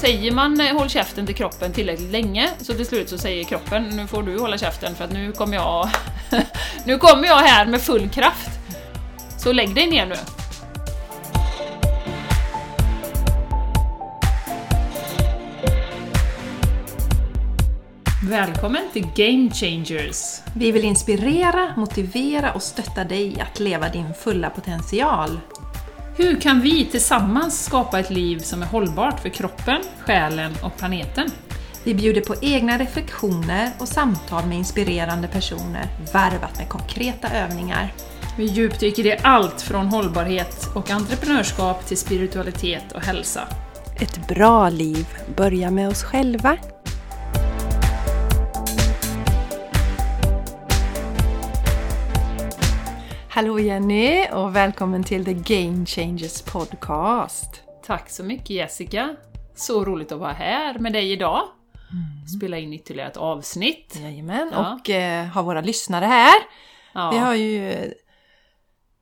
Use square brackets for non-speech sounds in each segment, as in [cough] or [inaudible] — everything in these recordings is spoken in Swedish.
säger man eh, håll käften till kroppen tillräckligt länge så till slut så säger kroppen nu får du hålla käften för att nu kommer jag [laughs] nu kommer jag här med full kraft. Så lägg dig ner nu. Välkommen till Game Changers! Vi vill inspirera, motivera och stötta dig att leva din fulla potential. Hur kan vi tillsammans skapa ett liv som är hållbart för kroppen, själen och planeten? Vi bjuder på egna reflektioner och samtal med inspirerande personer, varvat med konkreta övningar. Vi djupdyker i allt från hållbarhet och entreprenörskap till spiritualitet och hälsa. Ett bra liv börjar med oss själva. Hallå Jenny och välkommen till The Game Changers Podcast. Tack så mycket Jessica! Så roligt att vara här med dig idag. Spela in ytterligare ett avsnitt. Jajamän, Ja. och eh, har våra lyssnare här. Ja. Vi har ju eh,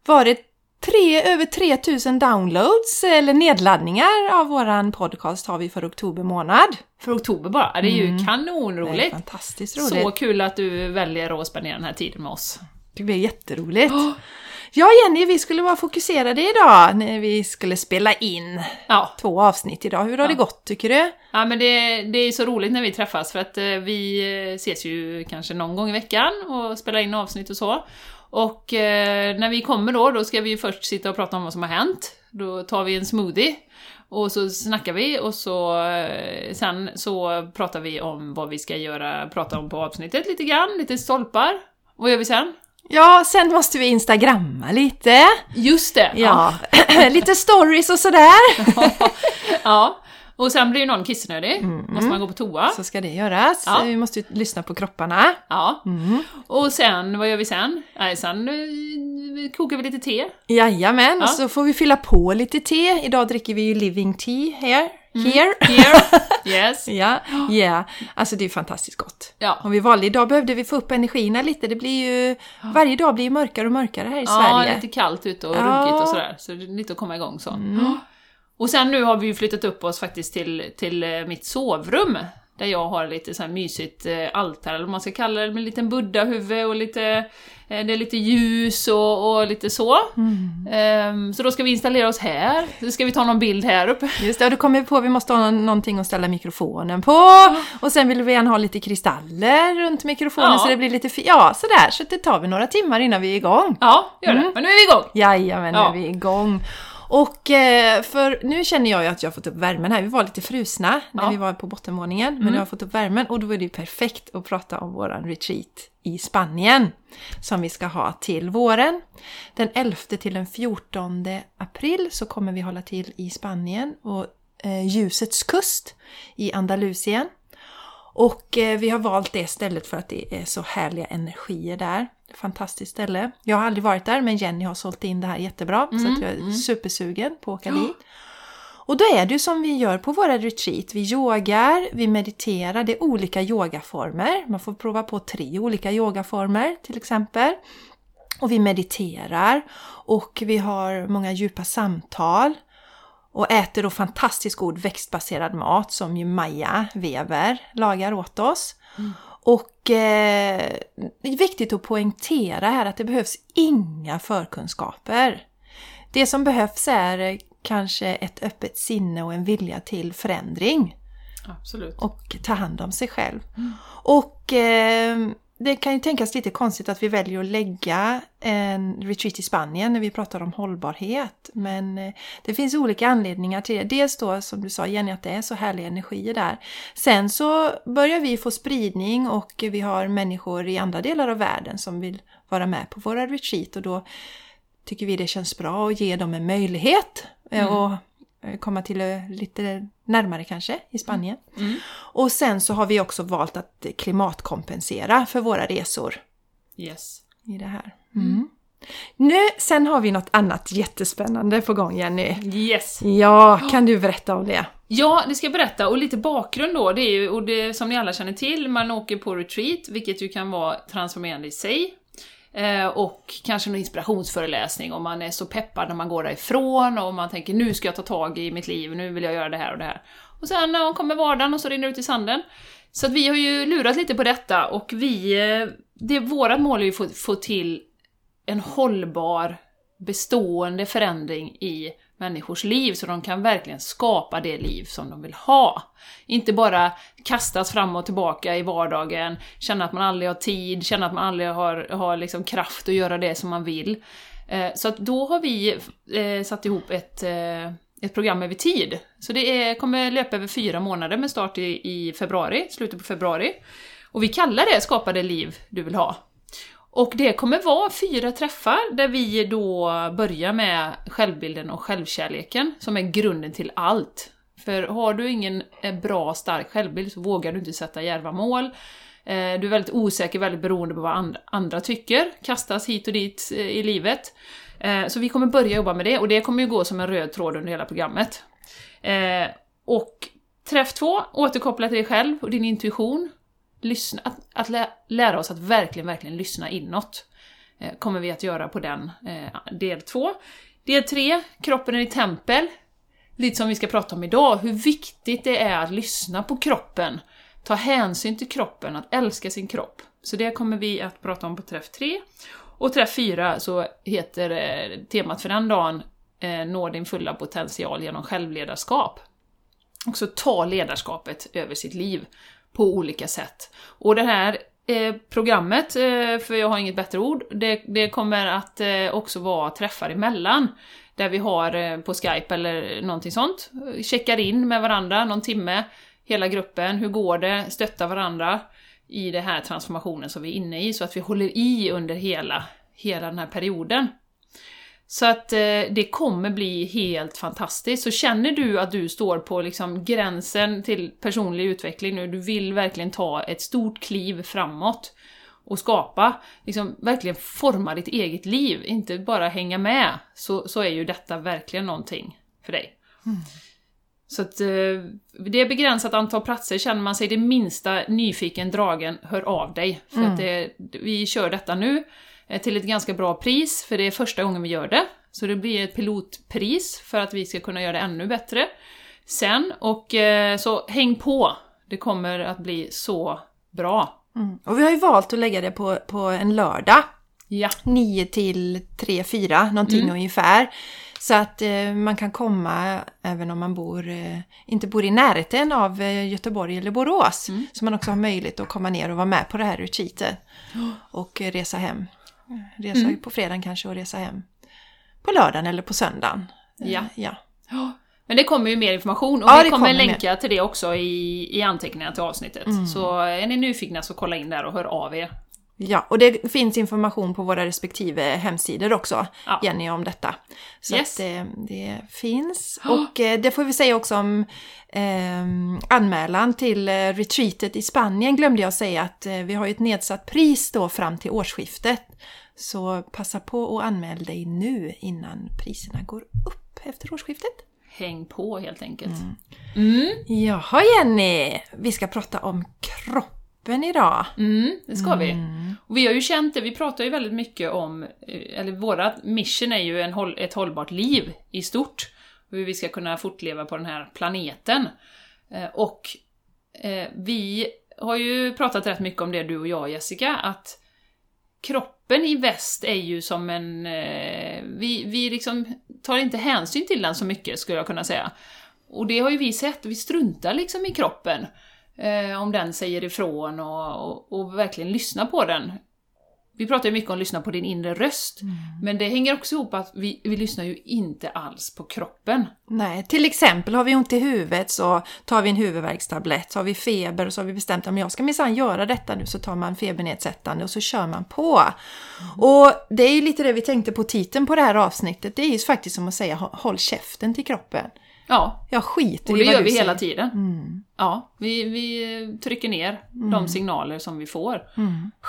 varit tre, över 3000 downloads eller nedladdningar av våran podcast har vi för oktober månad. För oktober bara. Det är ju Mm. Det är kanonroligt! fantastiskt roligt. Så kul att du väljer att spendera den här tiden med oss. Det blir jätteroligt. Ja Jenny, vi skulle vara fokuserade idag när vi skulle spela in Ja, två avsnitt idag. Hur har Ja. det gått tycker du? ja men det, det är så roligt när vi träffas för att eh, vi eh, ses ju kanske någon gång i veckan och spelar in avsnitt och så. Och eh, när vi kommer då, då ska vi ju först sitta och prata om vad som har hänt. Då tar vi en smoothie och så snackar vi och så eh, sen så pratar vi om vad vi ska göra, prata om på avsnittet lite grann, lite stolpar. Vad gör vi sen? Ja, sen måste vi instagramma lite. Just det! Ja, [clears throat] lite stories och sådär. [laughs] ja. Och sen blir ju någon kissnödig, måste man gå på toa. Så ska det göras. Ja. Vi måste ju lyssna på kropparna. Ja. Mm. Och sen, vad gör vi sen? Nej, sen eh, kokar vi lite te. Jajamän, Ja. och så får vi fylla på lite te. Idag dricker vi ju living tea here. Here. Here. [laughs] Yes. Ja, yeah. Alltså det är fantastiskt gott. Ja. Om vi valde idag behövde vi få upp energierna lite. Det blir ju... Varje dag blir ju mörkare och mörkare här i ja, Sverige. lite kallt ute och Ja. runkigt och sådär. Så det är lite att komma igång så. Och sen nu har vi ju flyttat upp oss faktiskt till, till eh, mitt sovrum. Där jag har lite så här mysigt eh, altare, eller vad man ska kalla det, med en liten buddha-huvud och lite... eh, Det är lite ljus och, och lite så. Ehm, så då ska vi installera oss här. Så ska vi ta någon bild här uppe. Just det, och då kommer vi på att vi måste ha någon- någonting att ställa mikrofonen på. Och sen vill vi gärna ha lite kristaller runt mikrofonen Ja. så det blir lite fi- Ja, sådär. Så det tar vi några timmar innan vi är igång. Ja, gör det. Mm. Men nu är vi igång! Jajamän, nu Ja. är vi igång. Och eh, för nu känner jag ju att jag har fått upp värmen här. Vi var lite frusna när Ja. Mm. vi var på bottenvåningen. Men nu har jag fått upp värmen och då är det ju perfekt att prata om våran retreat i Spanien. Som vi ska ha till våren. Den 11 till den 14 april så kommer vi hålla till i Spanien och eh, Ljusets kust i Andalusien. Och eh, vi har valt det stället för att det är så härliga energier där. Fantastiskt ställe. Jag har aldrig varit där men Jenny har sålt in det här jättebra så att jag är supersugen på att åka dit. Och då är det ju som vi gör på våra retreat. Vi yogar, vi mediterar, det är olika yogaformer. Man får prova på tre olika yogaformer till exempel. Och vi mediterar och vi har många djupa samtal. Och äter då fantastiskt god växtbaserad mat som ju Maja Weber lagar åt oss. Och eh, viktigt att poängtera här att det behövs inga förkunskaper. Det som behövs är kanske ett öppet sinne och en vilja till förändring Absolut. och ta hand om sig själv. Och eh, det kan ju tänkas lite konstigt att vi väljer att lägga en retreat i Spanien när vi pratar om hållbarhet. Men eh, det finns olika anledningar till det. Dels då som du sa Jenny att det är så härliga energier där. Sen så börjar vi få spridning och vi har människor i andra delar av världen som vill vara med på våra retreat och då tycker vi det känns bra att ge dem en möjlighet eh, och eh, komma till lite närmare kanske i Spanien. Och sen så har vi också valt att klimatkompensera för våra resor Yes. i det här. Mm. Nu, sen har vi något annat jättespännande på gång Jenny. Yes. Ja, kan du berätta om det? Ja, det ska jag berätta. Och lite bakgrund då, det är ju, och det som ni alla känner till, man åker på retreat, vilket ju kan vara transformerande i sig. Eh, och kanske någon inspirationsföreläsning om man är så peppad när man går därifrån och man tänker nu ska jag ta tag i mitt liv, nu vill jag göra det här och det här. Och sen ja, kommer vardagen och så rinner det ut i sanden. Så att vi har ju lurat lite på detta och vi... Eh, det, vårat mål är ju att få, få till en hållbar, bestående förändring i människors liv så de kan verkligen skapa det liv som de vill ha. Inte bara kastas fram och tillbaka i vardagen, känna att man aldrig har tid, känna att man aldrig har, har liksom kraft att göra det som man vill. Eh, så att då har vi eh, satt ihop ett, eh, ett program över tid. Så det är, kommer löpa över fyra månader med start i, i februari, slutet på februari. Och vi kallar det Skapa det liv du vill ha. Och det kommer vara fyra träffar där vi då börjar med självbilden och självkärleken, som är grunden till allt. För har du ingen eh, bra, stark självbild så vågar du inte sätta djärva mål. Eh, du är väldigt osäker, väldigt beroende på vad andra tycker, kastas hit och dit eh, i livet. Så vi kommer börja jobba med det, och det kommer ju gå som en röd tråd under hela programmet. Och träff två, återkoppla till dig själv och din intuition. Lyssna, att, att lä, lära oss att verkligen, verkligen lyssna inåt. Eh, kommer vi att göra på den eh, del två. Del tre, kroppen är i tempel. Lite som vi ska prata om idag, hur viktigt det är att lyssna på kroppen. Ta hänsyn till kroppen, att älska sin kropp. Så det kommer vi att prata om på träff tre. Och träff fyra så heter eh, temat för den dagen eh, Nå din fulla potential genom självledarskap också ta ledarskapet över sitt liv på olika sätt. Och det här eh, programmet, eh, för jag har inget bättre ord, det, det kommer att eh, också vara träffar emellan. Där vi har eh, på Skype eller någonting sånt, checkar in med varandra någon timme, hela gruppen, hur går det, stöttar varandra i den här transformationen som vi är inne i, så att vi håller i under hela, hela den här perioden. Så att eh, det kommer bli helt fantastiskt. Så känner du att du står på liksom gränsen till personlig utveckling nu, du vill verkligen ta ett stort kliv framåt och skapa, liksom verkligen forma ditt eget liv, inte bara hänga med, så, så är ju detta verkligen någonting för dig. Så att eh, det är begränsat antal platser, känner man sig det minsta nyfiken, dragen, hör av dig. För att det, vi kör detta nu till ett ganska bra pris, för det är första gången vi gör det. Så det blir ett pilotpris för att vi ska kunna göra det ännu bättre sen. Och eh, så häng på! Det kommer att bli så bra. Mm. Och vi har ju valt att lägga det på, på en lördag. Ja. 9 till 3, 4 någonting Mm. ungefär. Så att eh, man kan komma även om man bor, eh, inte bor i närheten av eh, Göteborg eller Borås. Mm. Så man också har möjlighet att komma ner och vara med på det här retreatet. Och eh, resa hem. Resa Mm. på fredagen kanske och resa hem på lördagen eller på söndagen. Eh, Ja. ja. Men det kommer ju mer information och Ja, vi kommer kommer länka till det också i, i anteckningarna till avsnittet. Mm. Så är ni nyfikna så kolla in där och hör av er. Ja, och det finns information på våra respektive hemsidor också, Ja. Jenny, om detta. Så Yes. att det, det finns. [gasps] Och eh, det får vi säga också om eh, anmälan till eh, retreatet i Spanien glömde jag säga att eh, vi har ju ett nedsatt pris då fram till årsskiftet. Så passa på att anmäla dig nu innan priserna går upp efter årsskiftet. Häng på helt enkelt. Jaha Jenny, vi ska prata om kroppen idag. Mm, det ska vi. Och vi har ju känt det, vi pratar ju väldigt mycket om, eh, eller vårat mission är ju en, ett hållbart liv i stort. Hur vi ska kunna fortleva på den här planeten. Eh, Och eh, vi har ju pratat rätt mycket om det du och jag Jessica, att kroppen i väst är ju som en... Vi, vi liksom tar inte hänsyn till den så mycket, skulle jag kunna säga. Och det har ju vi sett, vi struntar liksom i kroppen. Eh, om den säger ifrån och, och, och verkligen lyssna på den. Vi pratar ju mycket om att lyssna på din inre röst, men det hänger också ihop att vi, vi lyssnar ju inte alls på kroppen. Nej, till exempel har vi ont i huvudet så tar vi en huvudvärkstablett, så har vi feber och så har vi bestämt att jag ska minsann göra detta nu så tar man febernedsättande och så kör man på. Och det är ju lite det vi tänkte på titeln på det här avsnittet, det är ju faktiskt som att säga "Hå- håll käften till kroppen. Ja, Jag skiter och det gör vi hela tiden. Ja, vi, vi trycker ner de signaler som vi får.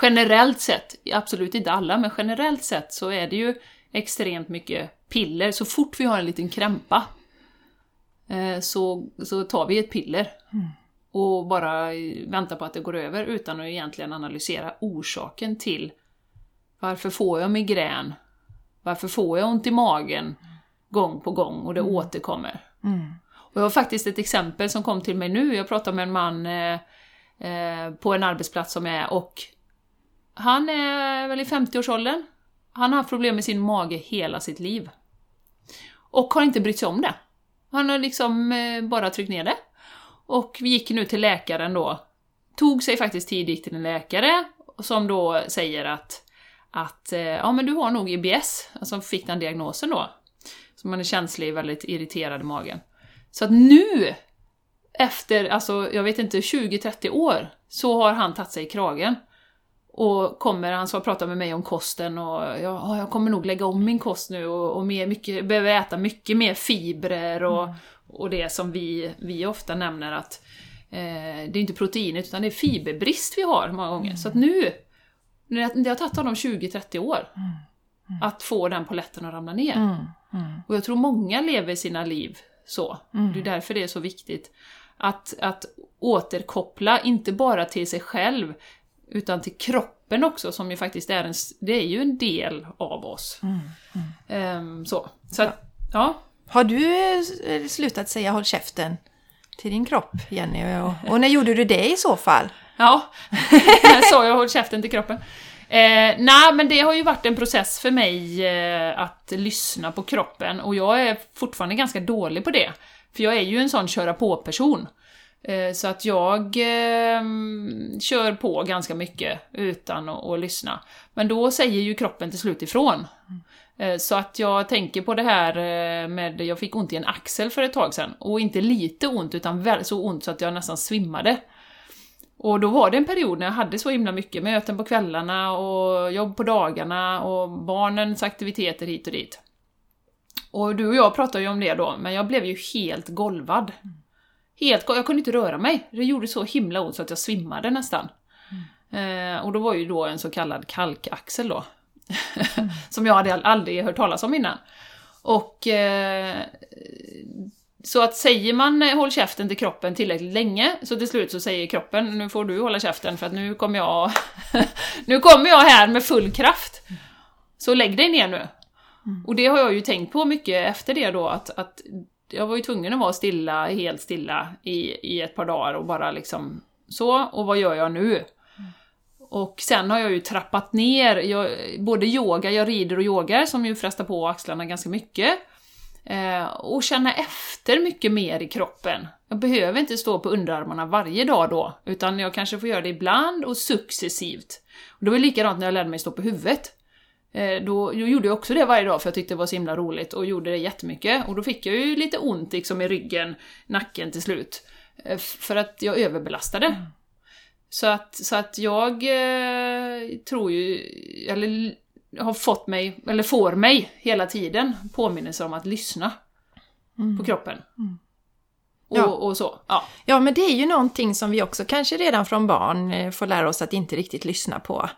Generellt sett, absolut inte alla, men generellt sett så är det ju extremt mycket piller. Så fort vi har en liten krämpa eh, så, så tar vi ett piller. Och bara väntar på att det går över utan att egentligen analysera orsaken till Varför får jag migrän? Varför får jag ont i magen gång på gång och det återkommer? Mm. Och jag har faktiskt ett exempel som kom till mig nu. Jag pratade med en man eh, eh på en arbetsplats som är och han är väl i 50-årsåldern. Han har haft problem med sin mage hela sitt liv. Och har inte brytt sig om det. Han har liksom eh, bara tryckt ner det. Och vi gick nu till läkaren då. Tog sig faktiskt tidigt till en läkare som då säger att, att eh, ja men du har nog IBS, alltså fick den diagnosen då. Så man är känslig, väldigt irriterad i magen. Så att nu, efter, alltså jag vet inte, 20-30 år, så har han tagit sig i kragen. Och kommer, han ska prata med mig om kosten och ja, jag kommer nog lägga om min kost nu och, och mer, mycket, behöver äta mycket mer fibrer och, och det som vi, vi ofta nämner att eh, det är inte proteinet utan det är fiberbrist vi har många gånger. Så att nu, det, har tagit honom 20-30 år att få den poletten att ramla ner. Mm. Mm. Och jag tror många lever sina liv så. Det är därför det är så viktigt. Att, att återkoppla, inte bara till sig själv, utan till kroppen också, som ju faktiskt är en, det är ju en del av oss. Ehm, så. Så att, ja. Har du eh, slutat säga håll käften till din kropp, Jenny? Och, och när gjorde du det i så fall? Ja, [laughs] jag sa jag håll käften till kroppen. Eh, Nej, men det har ju varit en process för mig eh, att lyssna på kroppen och jag är fortfarande ganska dålig på det. För jag är ju en sån köra på-person. Eh, så att jag eh, kör på ganska mycket utan att, att lyssna. Men då säger ju kroppen till slut ifrån. Eh, så att jag tänker på det här eh, med, jag fick ont i en axel för ett tag sedan. Och inte lite ont, utan väl så ont så att jag nästan svimmade. Och då var det en period när jag hade så himla mycket möten på kvällarna och jobb på dagarna och barnens aktiviteter hit och dit. Och du och jag pratade ju om det då, men jag blev ju helt golvad. Helt Jag kunde inte röra mig. Det gjorde så himla ont så att jag svimmade nästan. Eh, och då var ju då en så kallad kalkaxel då. [laughs] som jag hade aldrig hört talas om innan. Och eh, så att säger man eh, håll käften till kroppen tillräckligt länge, så till slut så säger kroppen nu får du hålla käften för att nu kommer jag [laughs] nu kommer jag här med full kraft. Så lägg dig ner nu. Och det har jag ju tänkt på mycket efter det då, att, att jag var ju tvungen att vara stilla, helt stilla i, i ett par dagar och bara liksom så, och vad gör jag nu? Och sen har jag ju trappat ner, jag, både yoga, jag rider och yogar som ju frestar på axlarna ganska mycket. Eh, och känna efter mycket mer i kroppen. Jag behöver inte stå på underarmarna varje dag då, utan jag kanske får göra det ibland och successivt. Och det var likadant när jag lärde mig stå på huvudet. Eh, då, då gjorde jag också det varje dag för jag tyckte det var så himla roligt och gjorde det jättemycket. Och då fick jag ju lite ont liksom i ryggen, nacken till slut. Eh, för att jag överbelastade. Så att, så att jag eh, tror ju, eller har fått mig, eller får mig hela tiden påminnelser om att lyssna på kroppen. Och, Ja. och så. Ja. Ja, men det är ju någonting som vi också kanske redan från barn eh, får lära oss att inte riktigt lyssna på.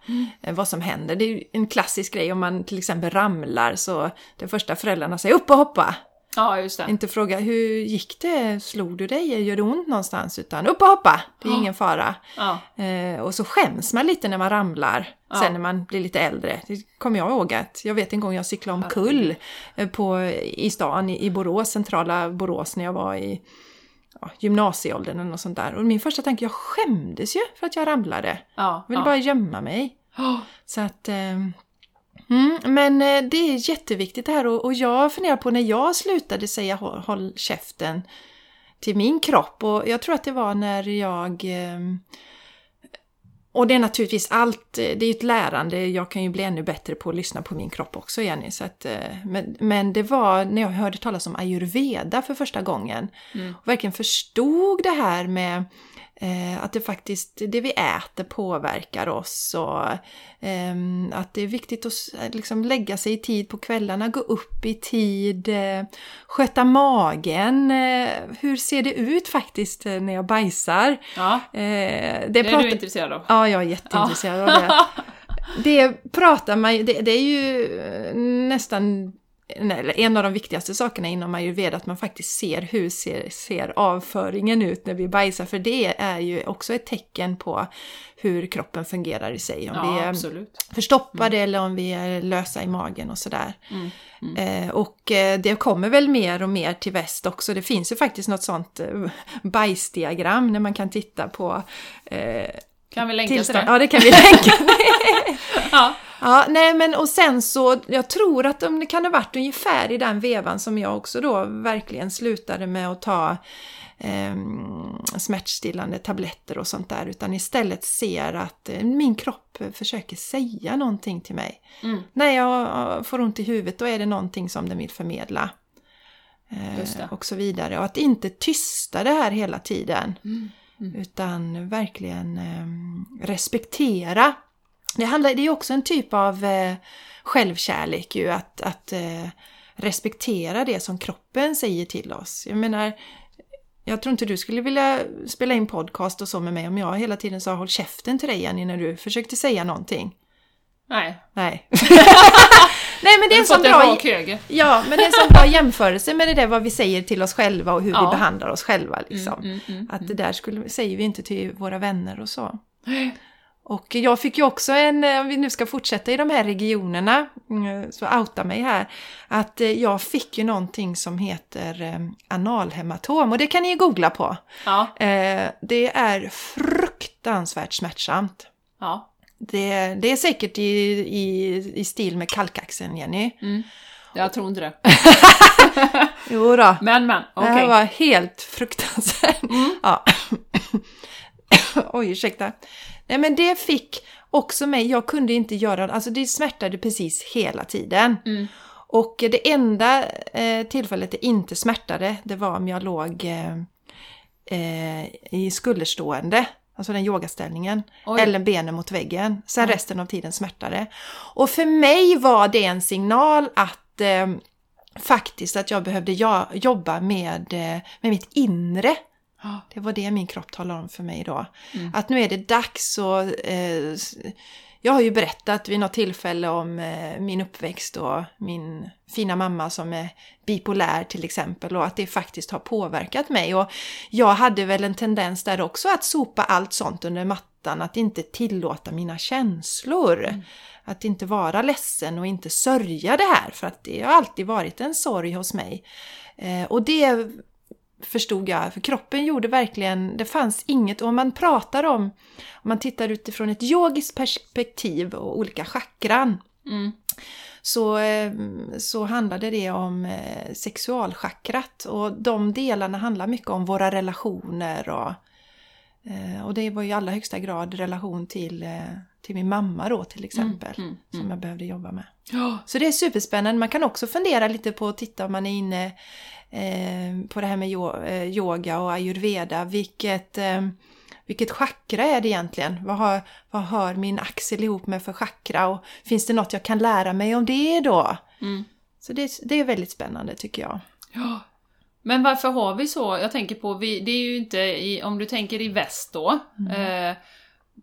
eh, Vad som händer. Det är ju en klassisk grej om man till exempel ramlar så det första föräldrarna säger upp och hoppa. Ja, just det. Inte fråga hur gick det, slog du dig, gör det ont någonstans? Utan upp och hoppa, det är Ja. ingen fara. Ja. Eh, och så skäms man lite när man ramlar, Ja. sen när man blir lite äldre. Det kommer jag ihåg att, jag vet en gång jag cyklade omkull på, i stan i, Borås, centrala Borås, när jag var i ja, gymnasieåldern eller något sånt där. Och min första tanke, jag skämdes ju för att jag ramlade. Ja. Jag ville bara gömma mig. Ja. Så att... Eh, mm, men eh, det är jätteviktigt det här och, och jag funderar på när jag slutade säga håll, håll käften till min kropp och jag tror att det var när jag... Eh, och det är naturligtvis allt, eh, det är ju ett lärande, jag kan ju bli ännu bättre på att lyssna på min kropp också Jenny. Så att, eh, men, men det var när jag hörde talas om ayurveda för första gången och verkligen förstod det här med eh, att det faktiskt, det vi äter påverkar oss och ehm, att det är viktigt att liksom lägga sig i tid på kvällarna, gå upp i tid, eh, sköta magen. Eh, hur ser det ut faktiskt eh, när jag bajsar? ja. Eh, det Det är du intresserad av. Ja, jag är jätteintresserad av det. [laughs] Det pratar man det, det är ju eh, nästan en av de viktigaste sakerna inom ayurveda, att man faktiskt ser hur ser, ser avföringen ut när vi bajsar, för det är ju också ett tecken på hur kroppen fungerar i sig. Om Ja, vi är absolut. förstoppade eller om vi är lösa i magen och sådär. Mm, Eh, och eh, det kommer väl mer och mer till väst också. Det finns ju faktiskt något sånt eh, bajsdiagram när man kan titta på eh, Kan vi länka till det? Ja, det kan vi länka. [laughs] [laughs] Ja. Ja, nej men och sen så, jag tror att om det kan ha varit ungefär i den vevan som jag också då verkligen slutade med att ta eh, smärtstillande tabletter och sånt där, utan istället ser att eh, min kropp försöker säga någonting till mig. Mm. När jag eh, får ont i huvudet, då är det någonting som den vill förmedla. Eh, och så vidare. Och att inte tysta det här hela tiden. Mm. Utan verkligen eh, respektera. Det, handlar, det är också en typ av eh, självkärlek ju, att, att eh, respektera det som kroppen säger till oss. Jag menar, jag tror inte du skulle vilja spela in podcast och så med mig om jag hela tiden sa håll käften till dig Jenny när du försökte säga någonting. Nej. Nej. [laughs] [laughs] Nej men det är en sån en bra... Ja, men det är en sån bra jämförelse med det där vad vi säger till oss själva och hur Ja. vi behandlar oss själva. Liksom. Mm, mm, mm. Att det där skulle, säger vi inte till våra vänner och så. Och jag fick ju också en, om vi nu ska fortsätta i de här regionerna, mm, så outa mig här, att eh, jag fick ju någonting som heter eh, analhematom och det kan ni ju googla på. Ja. Eh, Det är fruktansvärt smärtsamt. Ja. Det, det är säkert i, i, i stil med kalkaxeln, Jenny. Mm. Jag tror inte det. [laughs] Jo då. Men men, Det okej. här var helt fruktansvärt. Mm. [laughs] Ja. [coughs] Oj, ursäkta. Nej men det fick också mig, jag kunde inte göra, alltså det smärtade precis hela tiden. Mm. Och det enda eh, tillfället det inte smärtade, det var om jag låg eh, eh, i skulderstående, alltså den yogaställningen, Oj. eller benen mot väggen. Sen resten av tiden smärtade. Och för mig var det en signal att eh, faktiskt att jag behövde ja, jobba med, eh, med mitt inre. Ja. Det var det min kropp talade om för mig då. Mm. Att nu är det dags och eh, jag har ju berättat vid något tillfälle om eh, min uppväxt och min fina mamma som är bipolär till exempel och att det faktiskt har påverkat mig. Och jag hade väl en tendens där också att sopa allt sånt under mattan, att inte tillåta mina känslor. Att inte vara ledsen och inte sörja det här för att det har alltid varit en sorg hos mig. Eh, och det förstod jag, för kroppen gjorde verkligen, det fanns inget, och om man pratar om, om man tittar utifrån ett yogiskt perspektiv och olika chakran, Mm. så, eh, så handlade det om eh, sexualchakrat och de delarna handlar mycket om våra relationer och, eh, och det var ju i allra högsta grad relation till, till min mamma då till exempel, mm, som jag behövde jobba med. Så det är superspännande. Man kan också fundera lite på att titta om man är inne eh, på det här med eh, yoga och ayurveda. Vilket, eh, vilket chakra är det egentligen? Vad, har, vad hör min axel ihop med för chakra? Och finns det något jag kan lära mig om det då? Mm. Så det, det är väldigt spännande tycker jag. Ja. Men varför har vi så? Jag tänker på, vi, det är ju inte i, om du tänker i väst då. Eh,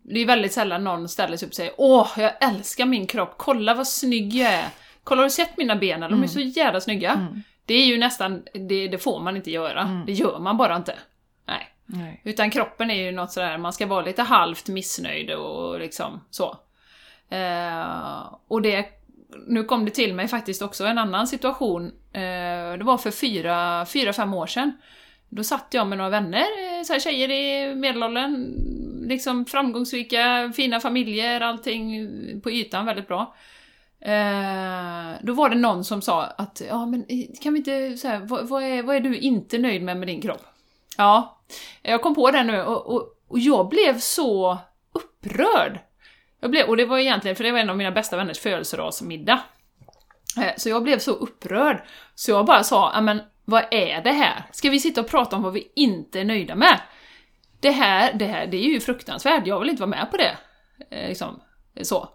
det är väldigt sällan någon ställer sig upp och säger Åh, jag älskar min kropp, kolla vad snygg jag är. Kolla, har du sett mina ben? De är så jävla snygga. Det är ju nästan, det, det får man inte göra. Det gör man bara inte. Nej. Nej. Utan kroppen är ju något sådär, man ska vara lite halvt missnöjd och liksom så. Eh, och det, nu kom det till mig faktiskt också en annan situation. Eh, det var för fyra, fyra, fem år sedan. Då satt jag med några vänner, eh, så här tjejer i medelåldern, liksom framgångsrika, fina familjer, allting på ytan väldigt bra. Eh, då var det någon som sa att, ja men eh, kan vi inte, så här, vad, vad, är, vad är du inte nöjd med med din kropp? Ja, jag kom på det nu och, och, och jag blev så upprörd. Jag blev, och det var egentligen, för det var en av mina bästa vänners födelsedagsmiddag. Eh, Så jag blev så upprörd, så jag bara sa, "Ja, men vad är det här? Ska vi sitta och prata om vad vi inte är nöjda med? Det här, det här, det är ju fruktansvärt, jag vill inte vara med på det. Eh, Liksom, så.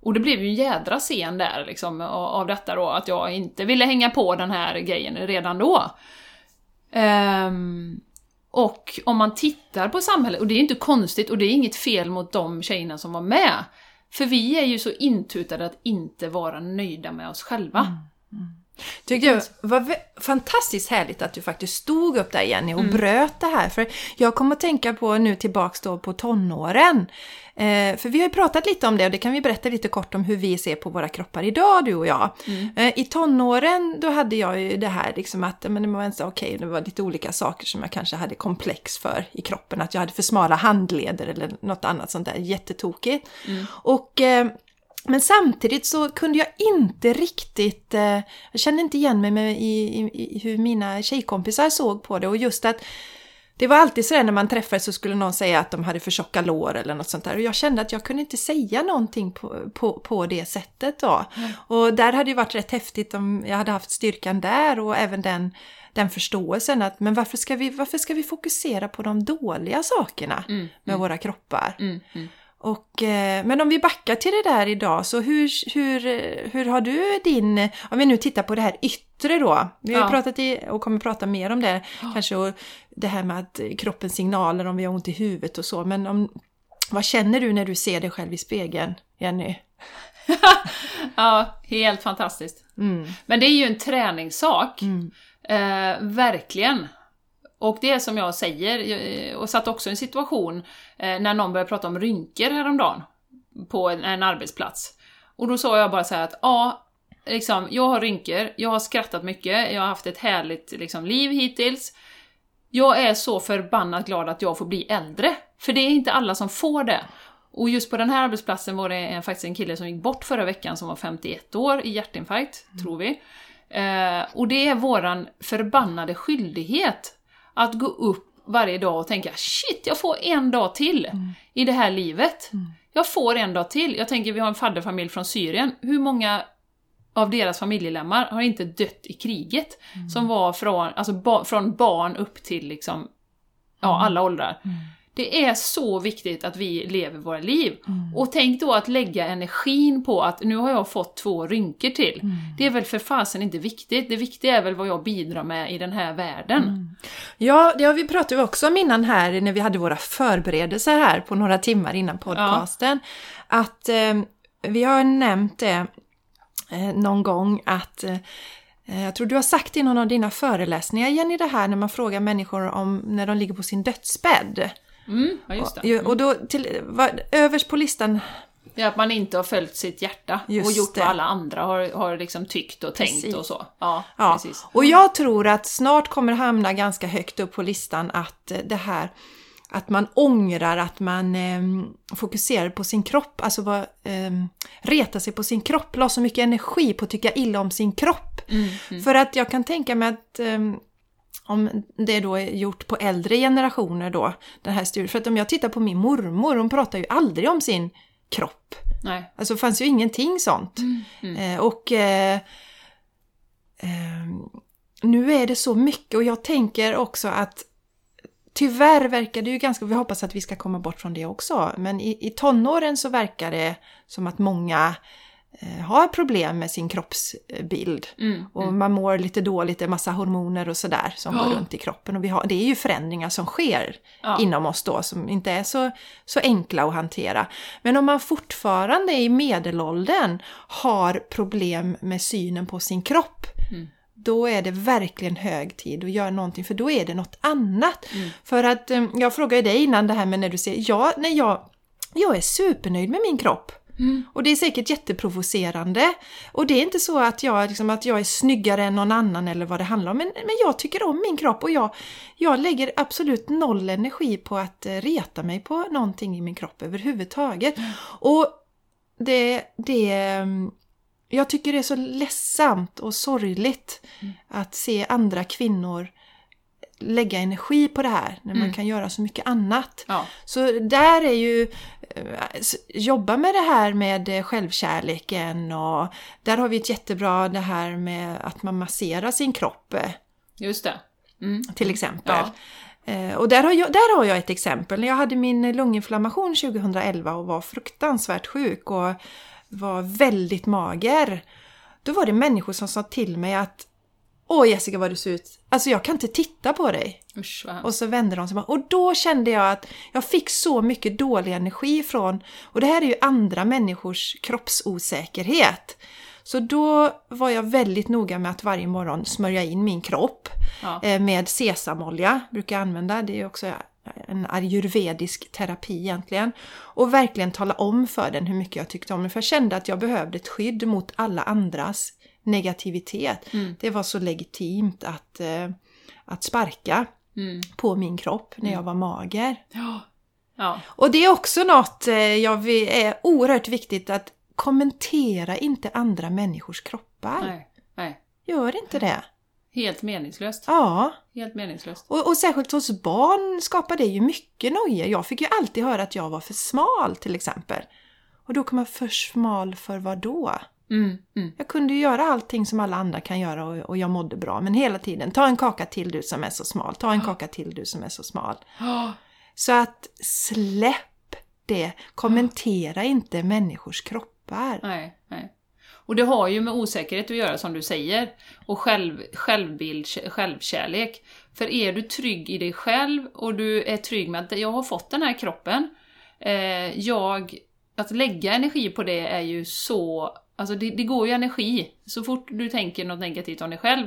Och det blev ju en jädra scen där liksom, av, detta då, att jag inte ville hänga på den här grejen redan då. Um, och om man tittar på samhället, och det är inte konstigt och det är inget fel mot de tjejerna som var med. För vi är ju så intutade att inte vara nöjda med oss själva. Mm, mm. Tyckte jag var fantastiskt härligt att du faktiskt stod upp där Jenny och bröt det här. För jag kommer att tänka på nu tillbaks då på tonåren. Eh, för vi har ju pratat lite om det och det kan vi berätta lite kort om hur vi ser på våra kroppar idag du och jag. Eh, I tonåren då hade jag ju det här liksom att men det var okej, det var lite olika saker som jag kanske hade komplex för i kroppen. Att jag hade för smala handleder eller något annat sånt där jättetokigt. Och eh, men samtidigt så kunde jag inte riktigt, eh, jag kände inte igen mig med, i, i, i hur mina tjejkompisar såg på det. Och just att det var alltid sådär när man träffades så skulle någon säga att de hade för tjocka lår eller något sånt där. Och jag kände att jag kunde inte säga någonting på, på, på det sättet då. Och där hade det varit rätt häftigt om jag hade haft styrkan där och även den den förståelsen att men varför ska vi, varför ska vi fokusera på de dåliga sakerna med våra kroppar? Och, eh, men om vi backar till det där idag, så hur, hur, hur har du din, om vi nu tittar på det här yttre då, vi har Ja. pratat i, och kommer prata mer om det, kanske och det här med att kroppens signaler om vi har ont i huvudet och så, men om, vad känner du när du ser dig själv i spegeln, Jenny? [laughs] Ja, helt fantastiskt. Mm. Men det är ju en träningssak. Mm. Eh, verkligen. Och det är som jag säger, jag- och satt också i en situation eh, när någon började prata om rynkor häromdagen på en, en arbetsplats. Och då sa jag bara så här att ja, liksom, jag har rynkor, jag har skrattat mycket, jag har haft ett härligt liksom, liv hittills. Jag är så förbannat glad att jag får bli äldre, för det är inte alla som får det. Och just på den här arbetsplatsen var det en, faktiskt en kille som gick bort förra veckan som var 51 år i hjärtinfarkt, tror vi. Eh, och det är våran förbannade skyldighet att gå upp varje dag och tänka shit, jag får en dag till i det här livet. Jag får en dag till. Jag tänker, vi har en fadderfamilj från Syrien. Hur många av deras familjemedlemmar har inte dött i kriget? Som var från, alltså ba, från barn upp till liksom, ja, alla åldrar. Det är så viktigt att vi lever våra liv. Och tänk då att lägga energin på att nu har jag fått två rynkor till. Det är väl för fasen inte viktigt. Det viktiga är väl vad jag bidrar med i den här världen. Ja, det har vi pratat ju också om innan här när vi hade våra förberedelser här på några timmar innan podcasten. Att eh, vi har nämnt det eh, någon gång att eh, jag tror du har sagt i någon av dina föreläsningar Jenny det här när man frågar människor om när de ligger på sin dödsbädd. Mm, ja, just det. Och, och då till, vad, överst på listan, Det är att man inte har följt sitt hjärta och Just gjort det. vad alla andra har, har liksom tyckt och tänkt Precis. och så. Ja, ja, precis. och jag tror att snart kommer hamna ganska högt upp på listan att eh, det här att man ångrar att man eh, fokuserar på sin kropp, alltså var, eh, retar sig på sin kropp, la så mycket energi på att tycka illa om sin kropp. För att jag kan tänka mig att eh, om det då är gjort på äldre generationer då, den här studien. För att om jag tittar på min mormor, hon pratar ju aldrig om sin kropp. Nej. Alltså det fanns ju ingenting sånt. Eh, och eh, eh, nu är det så mycket och jag tänker också att tyvärr verkar det ju ganska, vi hoppas att vi ska komma bort från det också, men i, i tonåren så verkar det som att många har problem med sin kroppsbild. Mm, Och man mår lite dåligt, det är massa hormoner och sådär som går runt i kroppen. Och vi har, det är ju förändringar som sker Ja. inom oss då som inte är så, så enkla att hantera. Men om man fortfarande i medelåldern har problem med synen på sin kropp Mm. då är det verkligen hög tid att göra någonting för då är det något annat. För att eh, jag frågade dig innan det här med när du ser, ja, när jag, jag är supernöjd med min kropp. Och det är säkert jätteprovocerande. Och det är inte så att jag, liksom, att jag är snyggare än någon annan eller vad det handlar om. Men, men jag tycker om min kropp och jag, jag lägger absolut noll energi på att eh, reta mig på någonting i min kropp överhuvudtaget. Och det, det, mm, jag tycker det är så ledsamt och sorgligt att se andra kvinnor lägga energi på det här när man kan göra så mycket annat. Ja. Så där är ju, eh, jobba med det här med eh, självkärleken och där har vi ett jättebra det här med att man masserar sin kropp eh, Just det. Mm. till exempel. Ja. Och där har, jag, där har jag ett exempel. När jag hade min lunginflammation 2011 och var fruktansvärt sjuk och var väldigt mager. Då var det människor som sa till mig att Åh Jessica vad du ser ut. Alltså jag kan inte titta på dig. Usch. Och så vände de sig bara. Och då kände jag att jag fick så mycket dålig energi från, och det här är ju andra människors kroppsosäkerhet. Så då var jag väldigt noga med att varje morgon smörja in min kropp Ja. eh, med sesamolja. Brukar jag använda. Det är också en ayurvedisk terapi egentligen. Och verkligen tala om för den hur mycket jag tyckte om den. För jag kände att jag behövde ett skydd mot alla andras negativitet. Mm. Det var så legitimt att, eh, att sparka Mm. på min kropp när jag var mager. Ja. Ja. Och det är också något eh, jag vill, är oerhört viktigt att kommentera inte andra människors kroppar. Nej. Nej. Gör inte det. Helt meningslöst. Ja, Helt meningslöst. och, och särskilt hos barn skapar det ju mycket nojor. Jag fick ju alltid höra att jag var för smal till exempel. Och då kom jag för smal för vad då? Mm. Mm. Jag kunde ju göra allting som alla andra kan göra och, och jag mådde bra. Men hela tiden, ta en kaka till du som är så smal, ta en kaka till du som är så smal. Ja. Så att släpp det. Kommentera inte människors kroppar. Nej, nej. Och det har ju med osäkerhet att göra som du säger. Och själv, självbild, självkärlek. För är du trygg i dig själv och du är trygg med att jag har fått den här kroppen. Eh, jag, att lägga energi på det är ju så... Alltså det, det går ju energi. Så fort du tänker något negativt om dig själv,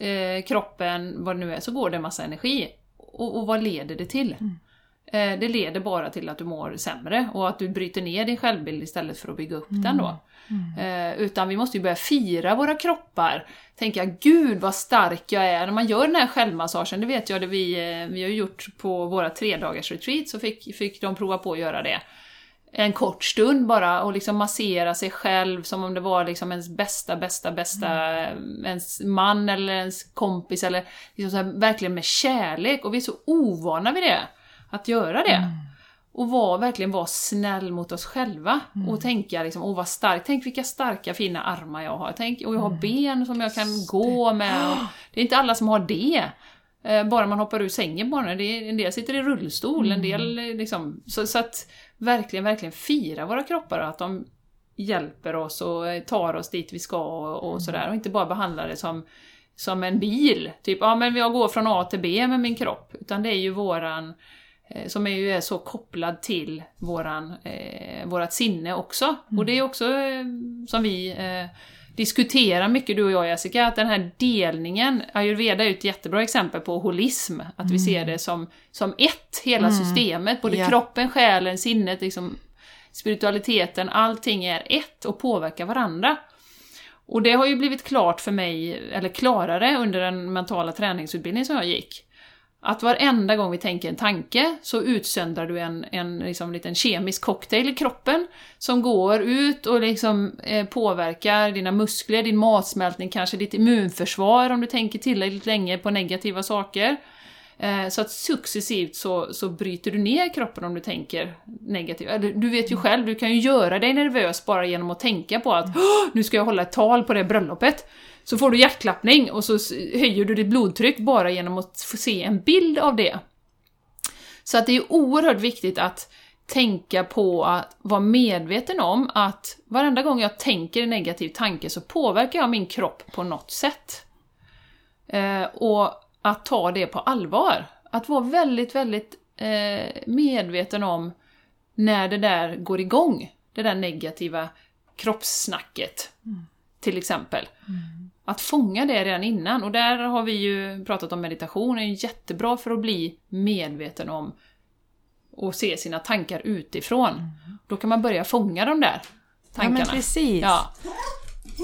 eh, kroppen, vad det nu är, så går det en massa energi. Och, och vad leder det till? Eh, Det leder bara till att du mår sämre och att du bryter ner din självbild istället för att bygga upp den då. Eh, Utan vi måste ju börja fira våra kroppar. Tänka, gud vad stark jag är. När man gör den här självmassagen, det vet jag, det vi, eh, vi har gjort på våra tre dagars retreat så fick, fick de prova på att göra det. En kort stund bara och liksom massera sig själv som om det var liksom ens bästa, bästa, bästa, eh, ens man eller ens kompis eller liksom så här, verkligen med kärlek. Och vi är så ovana vid det, att göra det. Och var, verkligen vara snäll mot oss själva. Och tänka liksom, åh vad stark, tänk vilka starka fina armar jag har. Tänk, och jag har ben som jag kan gå med. Och [gasps] det är inte alla som har det. Eh, Bara man hoppar ur sängen bara. Det är, en del sitter i rullstol, en del eh, liksom... Så, så att verkligen, verkligen fira våra kroppar och att de hjälper oss och eh, tar oss dit vi ska och, och sådär. Och inte bara behandla det som, som en bil. Typ, ja men jag går från A till B med min kropp. Utan det är ju våran som är ju är så kopplad till våran, eh, vårat sinne också. Och det är också eh, som vi eh, diskuterar mycket du och jag Jessica, att den här delningen, ayurveda är ett jättebra exempel på holism, att vi ser det som, som ett, hela systemet, både Ja. kroppen, själen, sinnet, liksom, spiritualiteten, allting är ett och påverkar varandra. Och det har ju blivit klart för mig, eller klarare under den mentala träningsutbildning som jag gick. Att varenda gång vi tänker en tanke så utsöndrar du en, en liksom liten kemisk cocktail i kroppen som går ut och liksom eh, påverkar dina muskler, din matsmältning, kanske ditt immunförsvar om du tänker tillräckligt länge på negativa saker. Eh, så att successivt så, så bryter du ner kroppen om du tänker negativt. Eller, Du vet ju själv, du kan ju göra dig nervös bara genom att tänka på att nu ska jag hålla ett tal på det bröllopet. Så får du hjärtklappning och så höjer du ditt blodtryck bara genom att få se en bild av det. Så att det är oerhört viktigt att tänka på att vara medveten om att varenda gång jag tänker en negativ tanke så påverkar jag min kropp på något sätt. Eh, och att ta det på allvar. Att vara väldigt, väldigt eh, medveten om när det där går igång. Det där negativa kroppssnacket, till exempel. Att fånga det redan innan. Och där har vi ju pratat om meditation, är ju jättebra för att bli medveten om och se sina tankar utifrån. Då kan man börja fånga de där Ja tankarna. men precis. Ja.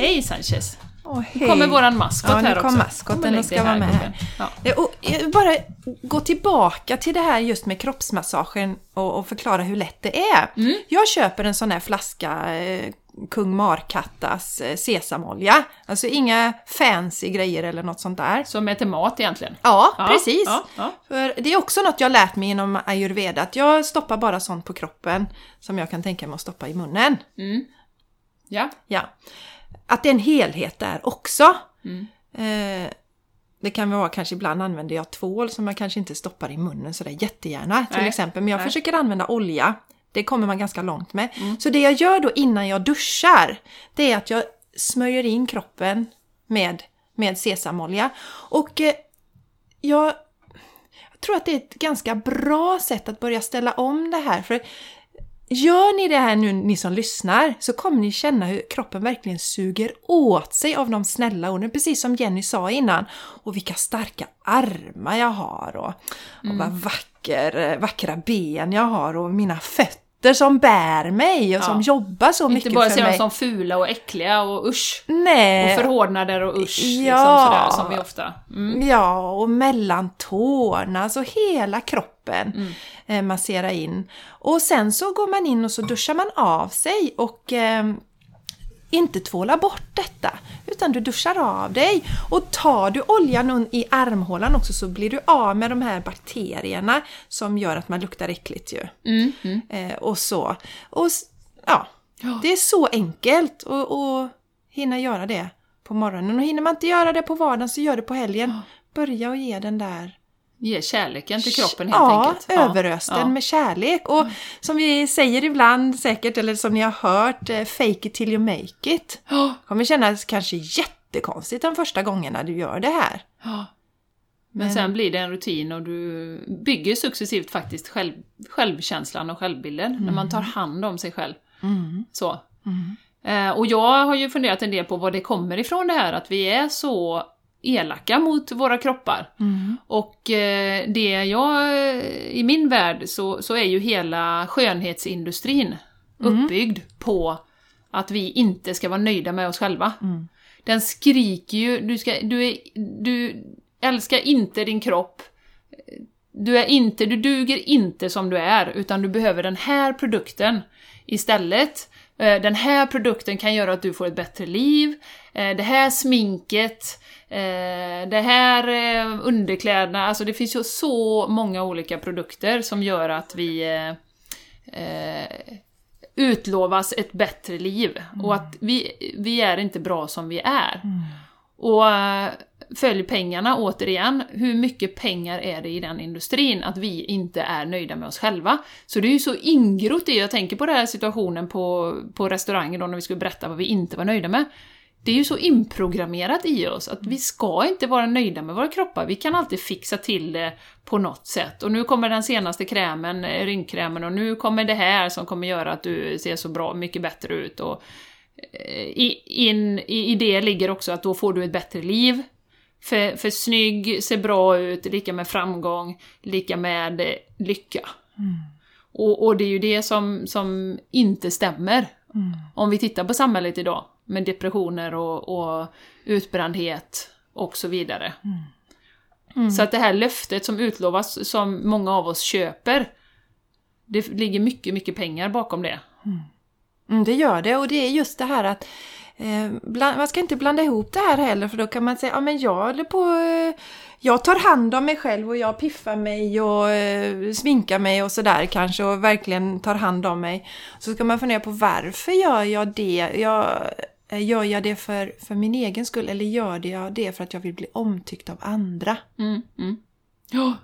Hej Sanchez! Nu hej. kommer våran maskot Ja, nu här också. Kom lägg och ska vara med här. Ja. Och bara gå tillbaka till det här just med kroppsmassagen och, och förklara hur lätt det är. Mm. Jag köper en sån här flaska eh, Kung Markattas eh, sesamolja. Alltså inga fancy grejer eller något sånt där. Som är till mat egentligen. Ja, Ja, precis. ja, ja. För det är också något jag lärt mig inom ayurveda, att jag stoppar bara sånt på kroppen som jag kan tänka mig att stoppa i munnen. Ja. Ja. Att det är en helhet där också. Mm. Eh, det kan vara kanske ibland använder jag tvål som jag kanske inte stoppar i munnen sådär jättegärna till Nej. exempel. Men jag Nej. försöker använda olja. Det kommer man ganska långt med. Så det jag gör då innan jag duschar, det är att jag smörjer in kroppen med, med sesamolja. Och eh, jag, jag tror att det är ett ganska bra sätt att börja ställa om det här. För Gör ni det här nu, ni som lyssnar, så kommer ni känna hur kroppen verkligen suger åt sig av de snälla orden, precis som Jenny sa innan. Och vilka starka armar jag har och, och vad vacker, vackra ben jag har och mina fötter som bär mig och som Ja. jobbar så mycket Inte bara för se dem mig. som fula och äckliga och usch. Nej. Och förhårdnader och usch. Liksom Ja. sådär, som vi ofta... Mm. Ja, och mellan tårna, så hela kroppen Mm. eh, massera in. Och sen så går man in och så duschar man av sig och eh, inte tvåla bort detta, utan du duschar av dig. Och tar du oljan i armhålan också så blir du av med de här bakterierna som gör att man luktar äckligt ju. Mm. Mm. Eh, och så. Och ja, det är så enkelt att att hinna göra det på morgonen. Och hinner man inte göra det på vardagen så gör det på helgen. Börja och ge den där Ge kärleken till kroppen helt ja, enkelt. överös den ja. med kärlek. Och som vi säger ibland säkert, eller som ni har hört, eh, fake it till you make it. Ja. kommer kännas kanske jättekonstigt de första gångerna du gör det här. Ja. Men sen blir det en rutin och du bygger successivt faktiskt själv, självkänslan och självbilden när man tar hand om sig själv. Så. Eh, och jag har ju funderat en del på var det kommer ifrån det här att vi är så elaka mot våra kroppar. Och eh, det jag, i min värld så, så är ju hela skönhetsindustrin uppbyggd på att vi inte ska vara nöjda med oss själva. Den skriker ju, du, ska, du, är, du älskar inte din kropp, du, är inte, du duger inte som du är, utan du behöver den här produkten istället. Eh, Den här produkten kan göra att du får ett bättre liv. Eh, Det här sminket, eh, det här underkläderna, alltså det finns ju så många olika produkter som gör att vi utlovas ett bättre liv. Och att vi, vi är inte bra som vi är. Och eh, följ pengarna återigen, hur mycket pengar är det i den industrin att vi inte är nöjda med oss själva? Så det är ju så ingrott i, jag tänker på den här situationen på, på restaurangen då när vi skulle berätta vad vi inte var nöjda med. Det är ju så inprogrammerat i oss att vi ska inte vara nöjda med våra kroppar, vi kan alltid fixa till det på något sätt. Och nu kommer den senaste krämen, eh, rynkkrämen, och nu kommer det här som kommer göra att du ser så bra, mycket bättre ut. Och eh, i, in, i, I det ligger också att då får du ett bättre liv. För, för snygg, ser bra ut, lika med framgång, lika med lycka. Och, och det är ju det som, som inte stämmer. Om vi tittar på samhället idag, med depressioner och, och utbrändhet och så vidare. Så att det här löftet som utlovas, som många av oss köper, det ligger mycket, mycket pengar bakom det. Mm, det gör det och det är just det här att man ska inte blanda ihop det här heller för då kan man säga ja men jag håller på eh, jag tar hand om mig själv och jag piffar mig och eh, sminkar mig och sådär kanske och verkligen tar hand om mig. Så ska man fundera på varför gör jag det? Jag, eh, gör jag det för, för min egen skull eller gör jag det för att jag vill bli omtyckt av andra? Mm, mm. Ja,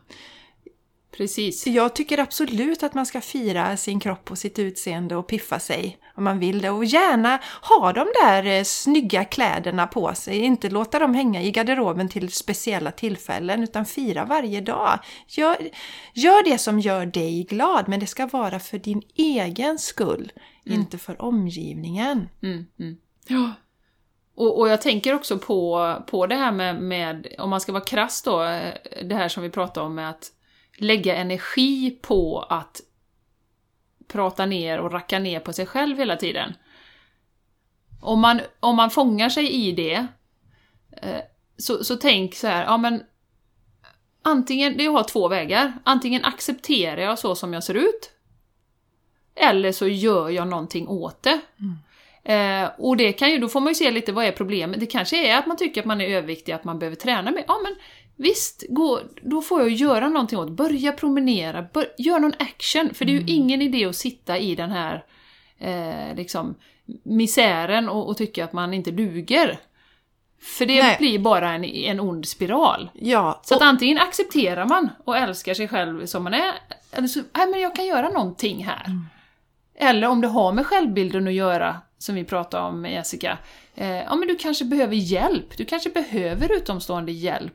precis. Jag tycker absolut att man ska fira sin kropp och sitt utseende och piffa sig om man vill det. Och gärna ha de där eh, snygga kläderna på sig. Inte låta dem hänga i garderoben till speciella tillfällen utan fira varje dag. Gör, gör det som gör dig glad men det ska vara för din egen skull. Inte för omgivningen. Mm, mm. Ja. Och, och jag tänker också på, på det här med, med, om man ska vara krass då, eh, det här som vi pratade om med att lägga energi på att prata ner och racka ner på sig själv hela tiden. Om man, om man fångar sig i det, eh, så, så tänk så här, ja men antingen, det har två vägar. Antingen accepterar jag så som jag ser ut, eller så gör jag någonting åt det. Eh, och det kan ju, då får man ju se lite vad är problemet. Det kanske är att man tycker att man är överviktig, att man behöver träna mer. Ja men visst, gå, då får jag göra någonting åt Börja promenera, bör, gör någon action. För det är ju ingen idé att sitta i den här eh, liksom, misären och, och tycka att man inte duger. För det Nej. blir bara en, en ond spiral. Ja, Så att antingen accepterar man och älskar sig själv som man är, eller så, nej men jag kan göra någonting här. Eller om det har med självbilden att göra, som vi pratade om Jessica, eh, ja men du kanske behöver hjälp, du kanske behöver utomstående hjälp.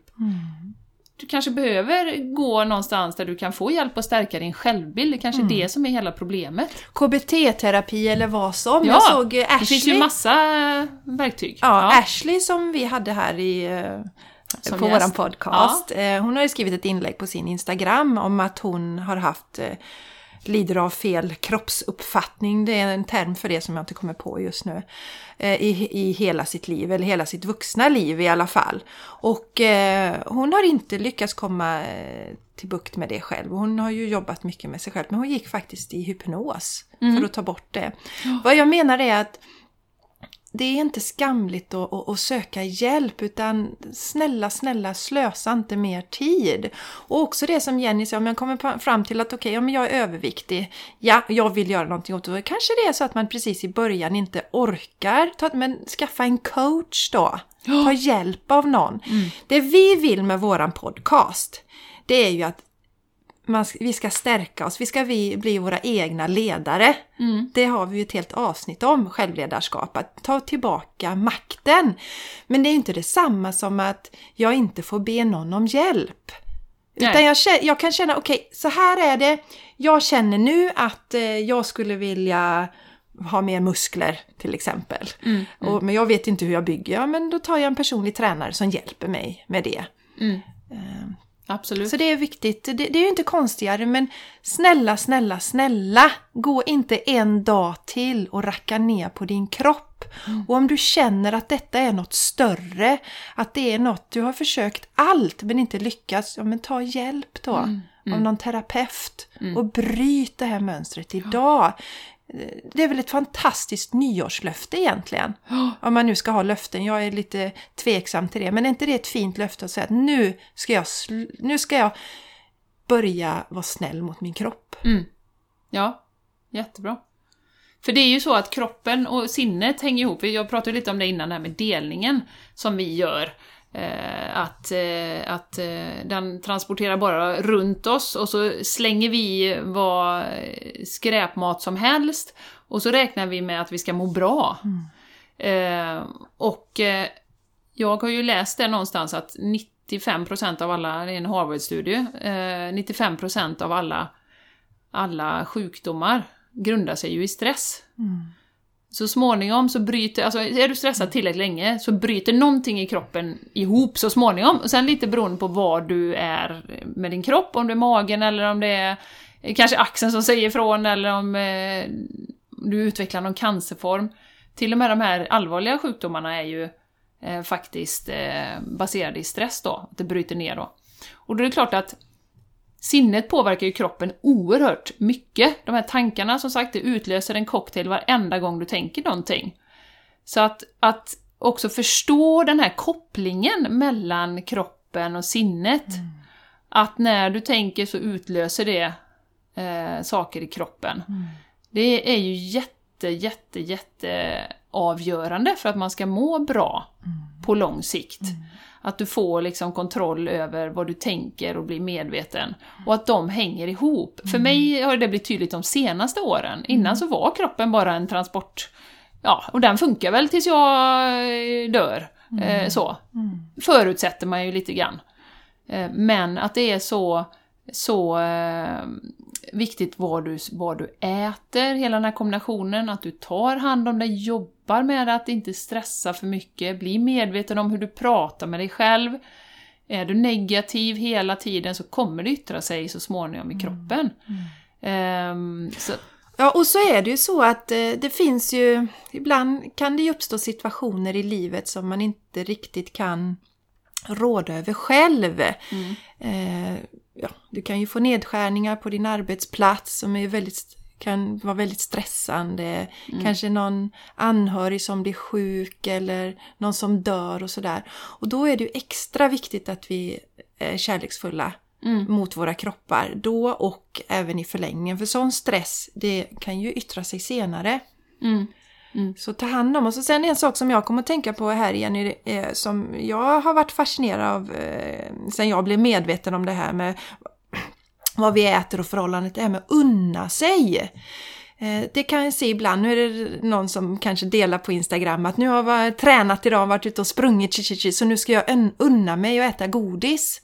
du kanske behöver gå någonstans där du kan få hjälp att stärka din självbild. Det kanske är det som är hela problemet. KBT-terapi eller vad som. Ja, jag såg Ashley. Det finns ju massa verktyg. Ja, Ashley som vi hade här i, eh, Som på gäst. våran podcast. eh, Hon har ju skrivit ett inlägg på sin Instagram om att hon har haft eh, lider av fel kroppsuppfattning. Det är en term för det som jag inte kommer på just nu. Eh, I, I hela sitt liv, eller hela sitt vuxna liv i alla fall. Och eh, hon har inte lyckats komma eh, till bukt med det själv. Hon har ju jobbat mycket med sig själv, men hon gick faktiskt i hypnos för att ta bort det. Vad jag menar är att det är inte skamligt att, att, att söka hjälp utan snälla, snälla slösa inte mer tid. Och också det som Jenny sa, om jag kommer fram till att okej, ja, men jag är överviktig, ja, jag vill göra någonting åt det. Kanske det är så att man precis i början inte orkar, ta, men skaffa en coach då. Ta hjälp av någon. Det vi vill med våran podcast, det är ju att man, vi ska stärka oss, vi ska vi bli våra egna ledare. Det har vi ju ett helt avsnitt om, självledarskap, att ta tillbaka makten. Men det är ju inte detsamma som att jag inte får be någon om hjälp. Nej. Utan jag, jag kan känna, okej, så här är det. Jag känner nu att eh, jag skulle vilja ha mer muskler till exempel. Och, men jag vet inte hur jag bygger, ja, men då tar jag en personlig tränare som hjälper mig med det. Absolut. Så det är viktigt. Det, det är ju inte konstigare, men snälla, snälla, snälla, gå inte en dag till och racka ner på din kropp. Och om du känner att detta är något större, att det är något, du har försökt allt men inte lyckats, ja men ta hjälp då av någon terapeut och bryt det här mönstret idag. Det är väl ett fantastiskt nyårslöfte egentligen. [gasps] Om man nu ska ha löften. Jag är lite tveksam till det. Men är inte det ett fint löfte att säga att nu ska jag, nu ska jag börja vara snäll mot min kropp. Ja, jättebra. För det är ju så att kroppen och sinnet hänger ihop. Jag pratade lite om det innan, det här med delningen som vi gör. Eh, att eh, att eh, den transporterar bara runt oss och så slänger vi vad eh, skräpmat som helst och så räknar vi med att vi ska må bra. Eh, och eh, jag har ju läst det någonstans att 95% av alla, det är en Harvard-studie, eh, 95% av alla alla sjukdomar grundar sig ju i stress. Så småningom så bryter, alltså är du stressad tillräckligt länge så bryter någonting i kroppen ihop så småningom. Och sen lite beroende på var du är med din kropp, om det är magen eller om det är eh, kanske axeln som säger ifrån eller om eh, du utvecklar någon cancerform. Till och med de här allvarliga sjukdomarna är ju eh, faktiskt eh, baserade i stress då, att det bryter ner då. Och då är det klart att Sinnet påverkar ju kroppen oerhört mycket. De här tankarna som sagt, det utlöser en cocktail varenda gång du tänker någonting. Så att, att också förstå den här kopplingen mellan kroppen och sinnet. Att när du tänker så utlöser det eh, saker i kroppen. Det är ju jätte, jätte, jätte avgörande för att man ska må bra på lång sikt. Att du får liksom kontroll över vad du tänker och blir medveten. Och att de hänger ihop. För mig har det blivit tydligt de senaste åren. Innan så var kroppen bara en transport... Ja, och den funkar väl tills jag eh, dör. Eh, så. Förutsätter man ju lite grann. Eh, men att det är så, så eh, viktigt vad du, vad du äter, hela den här kombinationen, att du tar hand om dig, jobbar med det, att inte stressa för mycket, bli medveten om hur du pratar med dig själv. Är du negativ hela tiden så kommer det yttra sig så småningom i kroppen. Ehm, så, Ja, och så är det ju så att eh, det finns ju, ibland kan det ju uppstå situationer i livet som man inte riktigt kan råda över själv. Eh, ja, du kan ju få nedskärningar på din arbetsplats som är väldigt, kan vara väldigt stressande. Kanske någon anhörig som blir sjuk eller någon som dör och sådär. Och då är det ju extra viktigt att vi är kärleksfulla mot våra kroppar då och även i förlängningen. För sån stress, det kan ju yttra sig senare. Mm, Så ta hand om oss. Och sen en sak som jag kommer att tänka på här Jenny, eh, som jag har varit fascinerad av eh, sen jag blev medveten om det här med [clears throat] vad vi äter och förhållandet det här med unna sig. Eh, Det kan jag se ibland, nu är det någon som kanske delar på Instagram att nu har jag tränat idag, varit ute och sprungit, så nu ska jag un- unna mig och äta godis.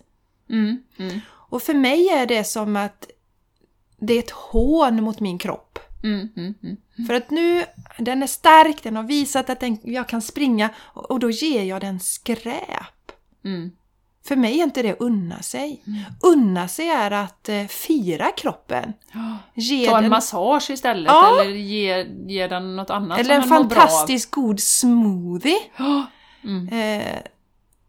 Mm. Mm. Och för mig är det som att det är ett hån mot min kropp. Mm. Mm. Mm. För att nu, den är stark, den har visat att den, jag kan springa och, och då ger jag den skräp. Mm. För mig är inte det unna sig. Unna sig är att eh, fira kroppen. Ge Ta en den, massage istället Ja. eller ge, ge den något annat eller en som fantastiskt god smoothie. Ja. Mm. Eh,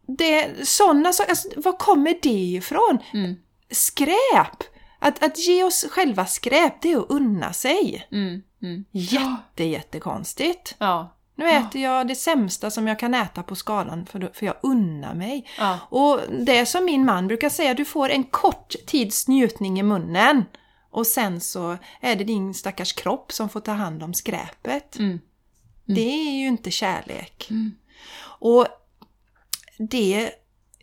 det, såna saker, alltså, var kommer det ifrån? Mm. Skräp! Att, att ge oss själva skräp, det är att unna sig. Mm. Mm. Jätte, jättekonstigt. Ja. Nu äter jag det sämsta som jag kan äta på skalan för, för jag unnar mig. Ja. Och det som min man brukar säga, du får en kort tids njutning i munnen. Och sen så är det din stackars kropp som får ta hand om skräpet. Mm. Det är ju inte kärlek. Mm. Och det,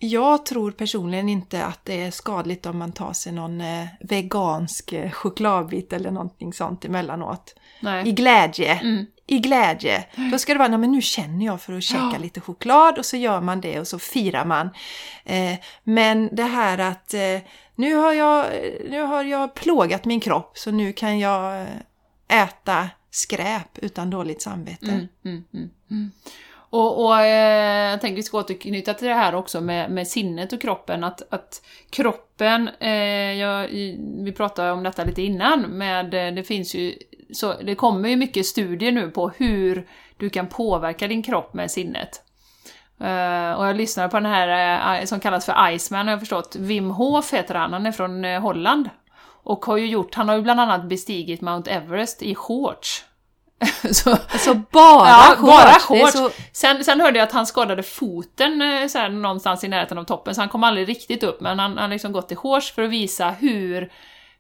jag tror personligen inte att det är skadligt om man tar sig någon eh, vegansk eh, chokladbit eller någonting sånt emellanåt. I Nej. glädje. Mm. I glädje. Då ska det vara, men nu känner jag för att käka Ja. lite choklad och så gör man det och så firar man. Eh, men det här att eh, nu, har jag, nu har jag plågat min kropp så nu kan jag eh, äta skräp utan dåligt samvete. Mm, mm, mm, mm. Och, och eh, jag tänker vi ska återknyta till det här också med, med sinnet och kroppen. Att, att kroppen, eh, jag, vi pratade om detta lite innan, med, eh, det finns ju, så, det kommer ju mycket studier nu på hur du kan påverka din kropp med sinnet. Eh, och jag lyssnade på den här eh, som kallas för Iceman, har jag förstått. Wim Hof heter han, han är från eh, Holland. Och har ju gjort, han har ju bland annat bestigit Mount Everest i shorts. [laughs] så, Alltså bara Ja, shorts! bara shorts. så, Sen, sen hörde jag att han skadade foten eh, så här, någonstans i närheten av toppen, så han kom aldrig riktigt upp, men han har liksom gått till shorts för att visa hur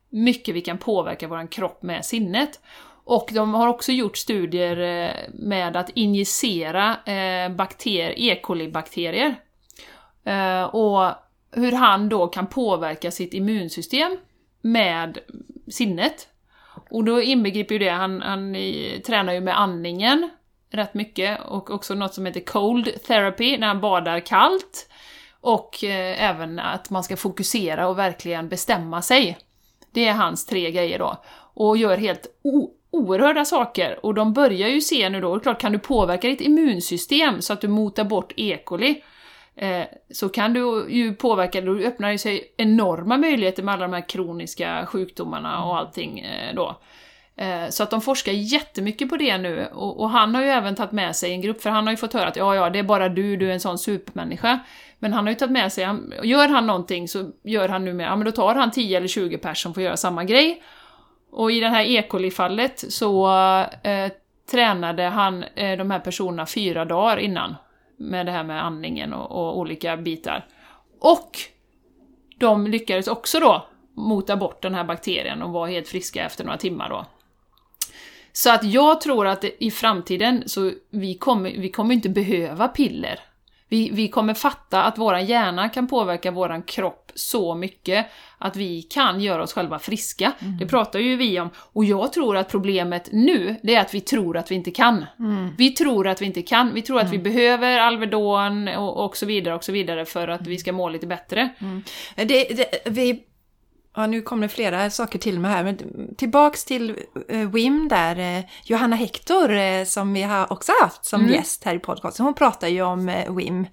mycket vi kan påverka vår kropp med sinnet. Och de har också gjort studier eh, med att injicera eh, bakterier, E. coli-bakterier. Och hur han då kan påverka sitt immunsystem med sinnet. Och då inbegriper ju det, han, han i, tränar ju med andningen rätt mycket och också något som heter cold therapy, när han badar kallt. Och eh, även att man ska fokusera och verkligen bestämma sig. Det är hans tre grejer då. Och gör helt oerhörda saker. Och de börjar ju se nu då, och klart kan du påverka ditt immunsystem så att du motar bort E. coli, så kan du ju påverka, då öppnar det sig enorma möjligheter med alla de här kroniska sjukdomarna och allting eh, då. Eh, Så att de forskar jättemycket på det nu, och, han har ju även tagit med sig en grupp, för han har ju fått höra att ja, ja, det är bara du, du är en sån supermänniska. Men han har ju tagit med sig, gör han någonting så gör han nu med, ja men då tar han 10 eller 20 personer som får göra samma grej. Och i det här E. coli-fallet så eh, tränade han eh, de här personerna fyra dagar innan, med det här med andningen och, och olika bitar. Och de lyckades också då mota bort den här bakterien och var helt friska efter några timmar då. Så att jag tror att i framtiden så vi kommer vi kommer inte behöva piller. Vi, vi kommer fatta att våran hjärna kan påverka våran kropp så mycket att vi kan göra oss själva friska. Det pratar ju vi om. Och jag tror att problemet nu, det är att vi tror att vi inte kan. Vi tror att vi inte kan. Vi tror att vi behöver Alvedon och, och så vidare och så vidare för att vi ska må lite bättre. det, det, vi, ja, nu kommer det flera saker till mig här, men tillbaks till eh, Wim där, eh, Johanna Hector eh, som vi har också haft som Mm. gäst här i podcasten, hon pratar ju om eh, Wim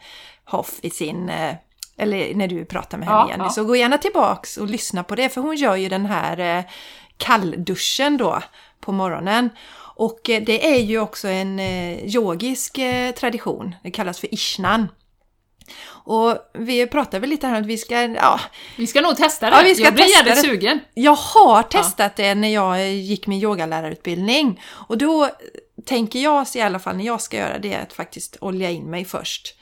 Hof i sin, eh, eller när du pratar med henne Ja, Jenny, ja. så gå gärna tillbaks och lyssna på det, för hon gör ju den här eh, kallduschen då på morgonen. Och eh, det är ju också en yogisk tradition, det kallas för ishnan. Och vi pratar väl lite här om att vi ska, ja, Vi ska nog testa det. Ja, vi ska jag blir jävligt sugen. jag har testat det när jag gick min yogalärarutbildning. Och då tänker jag i alla fall när jag ska göra det att faktiskt olja in mig först.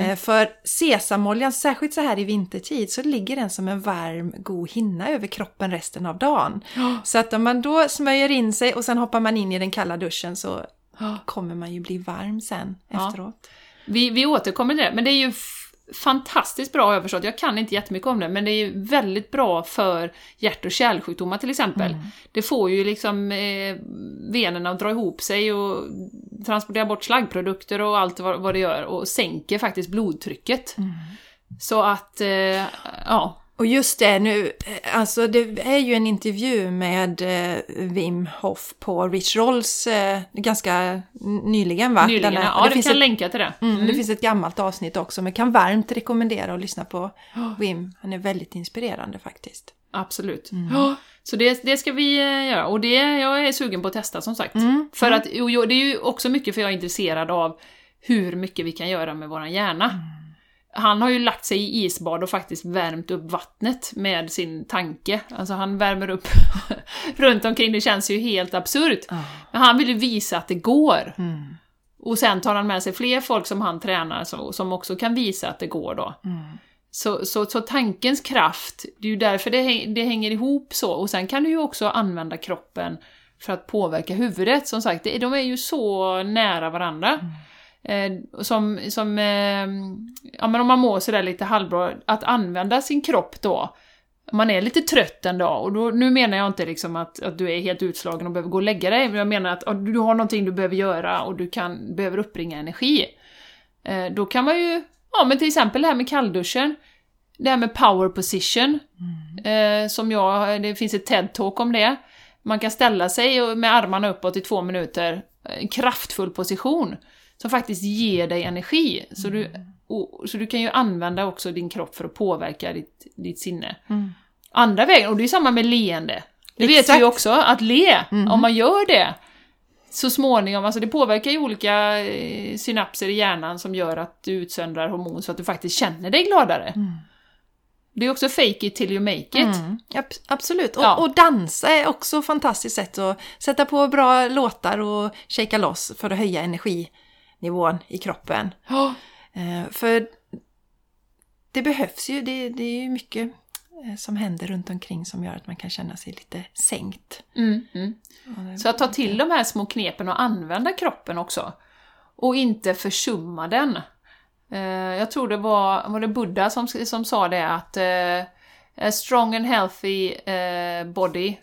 Eh, För sesamoljan, särskilt så här i vintertid, så ligger den som en varm god hinna över kroppen resten av dagen. Så att om man då smörjer in sig och sen hoppar man in i den kalla duschen så kommer man ju bli varm sen Ja. efteråt. Vi, vi återkommer till det, men det är ju fantastiskt bra översatt. Jag kan inte jättemycket om det, men det är väldigt bra för hjärt och kärlsjukdomar till exempel. Det får ju liksom eh, venerna att dra ihop sig och transportera bort slaggprodukter och allt vad, vad det gör och sänker faktiskt blodtrycket. Så att, eh, ja. Och just det nu, eh, alltså det är ju en intervju med eh, Wim Hof på Rich Rolls eh, ganska nyligen va? Nyligen, Den är- ja, det finns kan ett, länka till det. mm, det finns ett gammalt avsnitt också, men kan varmt rekommendera att lyssna på Wim. Han är väldigt inspirerande faktiskt. Absolut. Mm. Ja, så det, det ska vi göra. Och det, jag är sugen på att testa som sagt. Mm, För att, och jag- det är ju också mycket för jag är intresserad av hur mycket vi kan göra med våran hjärna. Mm. Han har ju lagt sig i isbad och faktiskt värmt upp vattnet med sin tanke. Alltså han värmer upp [laughs] runt omkring, det känns ju helt absurt. Men han vill ju visa att det går. Mm. Och sen tar han med sig fler folk som han tränar så, som också kan visa att det går då. Mm. Så, så, så tankens kraft, det är ju därför det, det hänger ihop så. Och sen kan du ju också använda kroppen för att påverka huvudet. Som sagt, de är ju så nära varandra. Eh, som, som eh, ja men om man mår sådär lite halvbra, att använda sin kropp då, man är lite trött en dag, och då, nu menar jag inte liksom att, att du är helt utslagen och behöver gå och lägga dig, men jag menar att du har någonting du behöver göra och du kan, behöver uppbringa energi. Eh, då kan man ju, ja men till exempel det här med kallduschen, det här med power position, eh, som jag, det finns ett TED-talk om det. Man kan ställa sig med armarna uppåt i två minuter, en kraftfull position, som faktiskt ger dig energi. Så, du, och, så du kan ju använda också din kropp för att påverka ditt, ditt sinne. Andra vägen, och det är samma med leende. Det vet vi ju också, att le, om man gör det, så småningom, alltså det påverkar ju olika eh, synapser i hjärnan som gör att du utsöndrar hormon så att du faktiskt känner dig gladare. Det är också fake it till you make it. Mm, ab- absolut. Och, Ja. och dansa är också ett fantastiskt sätt att sätta på bra låtar och shaka loss för att höja energinivån i kroppen. Eh, för det behövs ju, det, det är ju mycket eh, som händer runt omkring som gör att man kan känna sig lite sänkt. Mm, mm. Så att ta till de här små knepen och använda kroppen också. Och inte försumma den. Eh, jag tror det var, var det Buddha som, som sa det att a strong and healthy body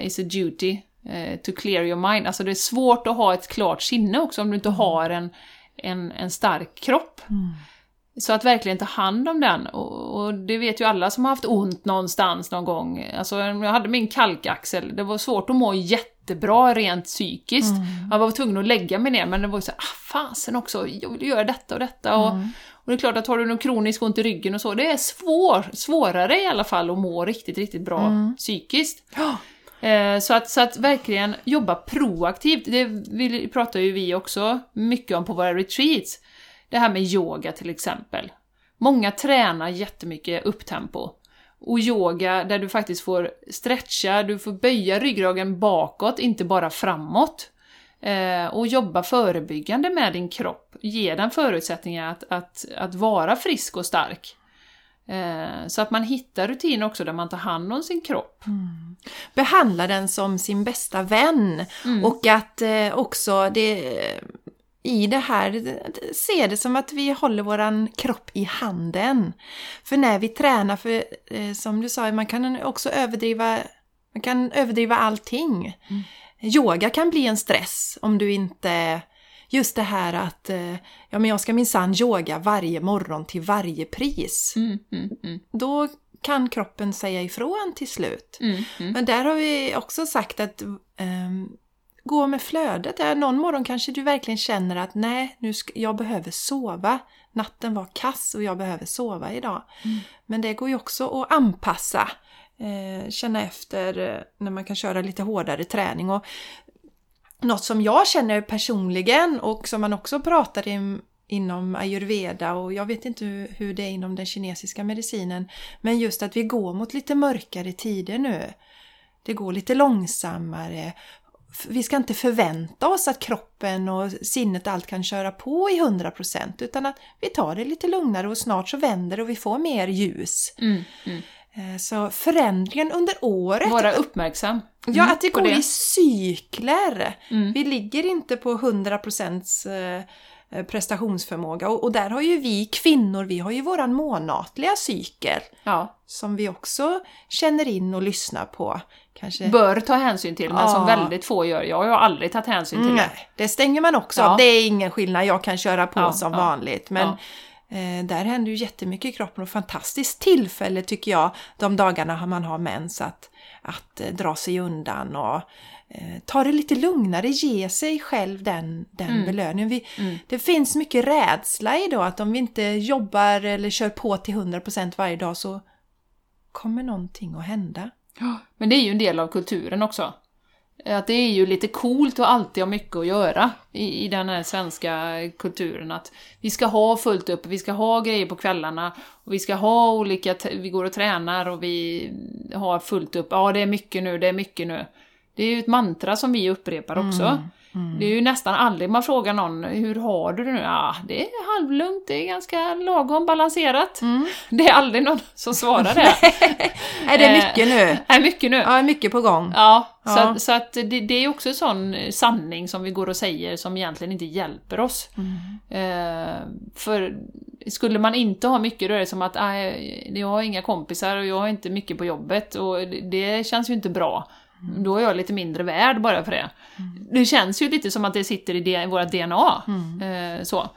is a duty to clear your mind. Alltså det är svårt att ha ett klart sinne också om du inte har en, en, en stark kropp. Så att verkligen ta hand om den. Och, och det vet ju alla som har haft ont någonstans någon gång. Alltså jag hade min kalkaxel, det var svårt att må jättebra rent psykiskt. Jag var tvungen att lägga mig ner men det var ju så här, ah fasen också, jag vill göra detta och detta. Och, och det är klart att har du någon kronisk ont i ryggen och så, det är svår, svårare i alla fall att må riktigt, riktigt bra psykiskt. Eh, så att, så att verkligen jobba proaktivt, det vill, pratar ju vi också mycket om på våra retreats. Det här med yoga till exempel. Många tränar jättemycket upptempo. Och yoga där du faktiskt får stretcha, du får böja ryggraden bakåt, inte bara framåt. Eh, och jobba förebyggande med din kropp. Ge den förutsättningar att, att, att vara frisk och stark. Eh, så att man hittar rutiner också där man tar hand om sin kropp. behandla den som sin bästa vän. Och att eh, också det, i det här se det som att vi håller våran kropp i handen. För när vi tränar, för eh, som du sa, man kan också överdriva, man kan överdriva allting. Yoga kan bli en stress om du inte Just det här att eh, ja, men jag ska minsann yoga varje morgon till varje pris. Mm, mm, mm, Då kan kroppen säga ifrån till slut. mm, mm. Men där har vi också sagt att ehm, gå med flödet. Ja, någon morgon kanske du verkligen känner att nej, nu ska, jag behöver sova. Natten var kass och jag behöver sova idag. Men det går ju också att anpassa. Eh, känna efter eh, när man kan köra lite hårdare träning. Och något som jag känner personligen och som man också pratar om inom ayurveda och jag vet inte hur, det är inom den kinesiska medicinen. Men just att vi går mot lite mörkare tider nu. Det går lite långsammare. Vi ska inte förvänta oss att kroppen och sinnet allt kan köra på i 100% utan att vi tar det lite lugnare och snart så vänder och vi får mer ljus. Mm, mm. Eh, Så förändringen under året Vara uppmärksam. Ja, Mm, att det går i cykler. Mm. Vi ligger inte på 100% eh, prestationsförmåga och, och där har ju vi kvinnor, vi har ju våran månatliga cykel Ja. som vi också känner in och lyssnar på. Kanske... Bör ta hänsyn till, men Ja. som väldigt få gör. Jag har aldrig tagit hänsyn till det. Nej, det stänger man också Ja. av. Det är ingen skillnad, jag kan köra på som vanligt. Men. Eh, där händer ju jättemycket i kroppen och fantastiskt tillfälle tycker jag de dagarna man har mens att, att eh, dra sig undan och eh, ta det lite lugnare, ge sig själv den, den Mm. belöningen. Vi, Mm. Det finns mycket rädsla i då att om vi inte jobbar eller kör på till 100% varje dag så kommer någonting att hända. Men det är ju en del av kulturen också. Eh, att det är ju lite coolt och alltid ha mycket att göra i, i den här svenska kulturen. Att vi ska ha fullt upp, vi ska ha grejer på kvällarna och vi ska ha olika, vi går och tränar och vi har fullt upp. Ja, det är mycket nu, det är mycket nu. Det är ju ett mantra som vi upprepar också. Mm. Det är ju nästan aldrig man frågar någon, hur har du det nu? Ja, det är halvlugnt, det är ganska lagom balanserat. [laughs] Det är aldrig någon som svarar det. [laughs] Är det Eh, mycket nu? [laughs] är mycket nu. Ja, mycket på gång. Ja, så, Ja. Att, så att det, det är också en sån sanning som vi går och säger som egentligen inte hjälper oss. Eh, för skulle man inte ha mycket då är det som att "Nej, jag har inga kompisar och jag har inte mycket på jobbet och det, det känns ju inte bra. Då är jag lite mindre värd bara för det. Det känns ju lite som att det sitter i, det, i vårt DNA. Eh, så.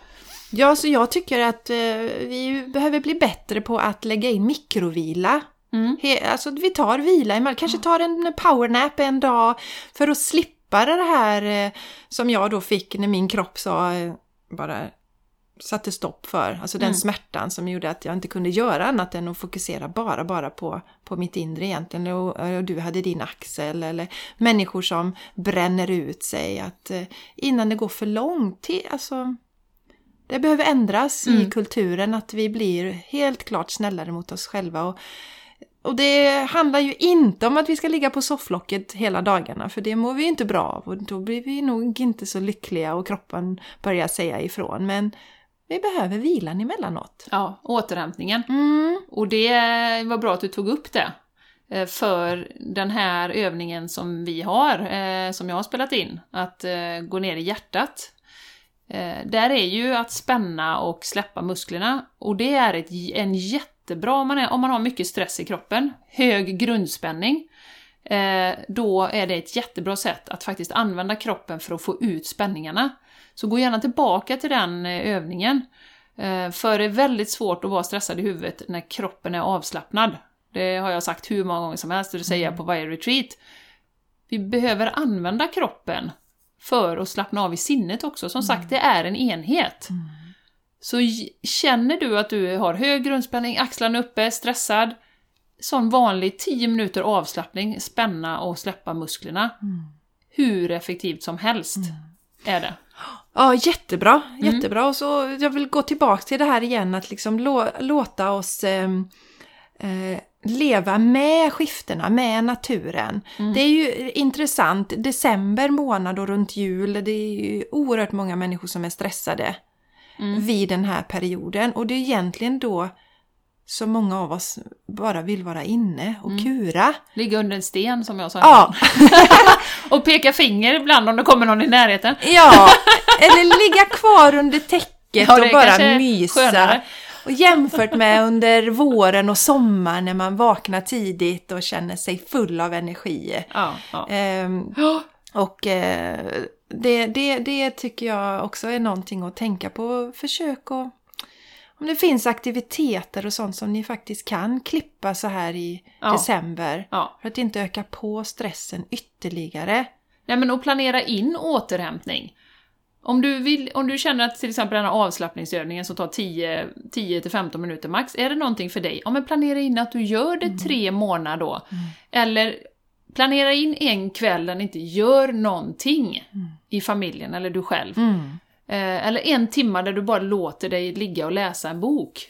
Ja, så jag tycker att eh, vi behöver bli bättre på att lägga in mikrovila. Mm. He, alltså vi tar vila emellan, kanske tar en powernap en dag för att slippa det här eh, som jag då fick när min kropp sa eh, bara satte stopp för. Alltså den Mm. smärtan som gjorde att jag inte kunde göra annat än att fokusera bara, bara på, på mitt inre egentligen. Och, och du hade din axel eller människor som bränner ut sig. Att eh, innan det går för långt, till, alltså det behöver ändras i Mm. kulturen att vi blir helt klart snällare mot oss själva. Och, och det handlar ju inte om att vi ska ligga på sofflocket hela dagarna för det mår vi inte bra av och då blir vi nog inte så lyckliga och kroppen börjar säga ifrån. Men vi behöver vilan emellanåt. Ja, återhämtningen. Mm. Och det var bra att du tog upp det. Eh, För den här övningen som vi har, eh, som jag har spelat in, att eh, gå ner i hjärtat. Där är ju att spänna och släppa musklerna. Och det är ett, en jättebra, om man, är, om man har mycket stress i kroppen, hög grundspänning, då är det ett jättebra sätt att faktiskt använda kroppen för att få ut spänningarna. Så gå gärna tillbaka till den eh, övningen. Eh, För det är väldigt svårt att vara stressad i huvudet när kroppen är avslappnad. Det har jag sagt hur många gånger som helst, och det säger jag på varje retreat. Vi behöver använda kroppen för att slappna av i sinnet också. Som sagt, det är en enhet. Så j- känner du att du har hög grundspänning, axlarna uppe, stressad, sån vanlig 10 minuter avslappning, spänna och släppa musklerna. Hur effektivt som helst är det. Ja, jättebra. Mm. Jättebra. Och så jag vill gå tillbaka till det här igen att liksom lå, låta oss ehm, eh, leva med skiftena, med naturen. Mm. Det är ju intressant. December månad och runt jul, det är ju oerhört många människor som är stressade Mm. vid den här perioden. Och det är egentligen då så många av oss bara vill vara inne och Mm. kura. Ligga under en sten som jag sa Ja, [laughs] Och peka finger ibland om det kommer någon i närheten. ja. [laughs] Eller ligga kvar under täcket Ja, och bara mysa. skönare. Och jämfört med under våren och sommaren när man vaknar tidigt och känner sig full av energi. Ja, ja. Ehm, och eh, det, det, det tycker jag också är någonting att tänka på. Försök att... Om det finns aktiviteter och sånt som ni faktiskt kan klippa så här i Ja. december. ja. För att inte öka på stressen ytterligare. Nej men att planera in återhämtning. Om du, vill, om du känner att till exempel den här avslappningsövningen som tar 10 10-15 minuter max, är det någonting för dig? Ja men planera in att du gör det tre månader då. Eller planera in en kväll där ni inte gör någonting i familjen eller du själv. Eh, eller en timme där du bara låter dig ligga och läsa en bok.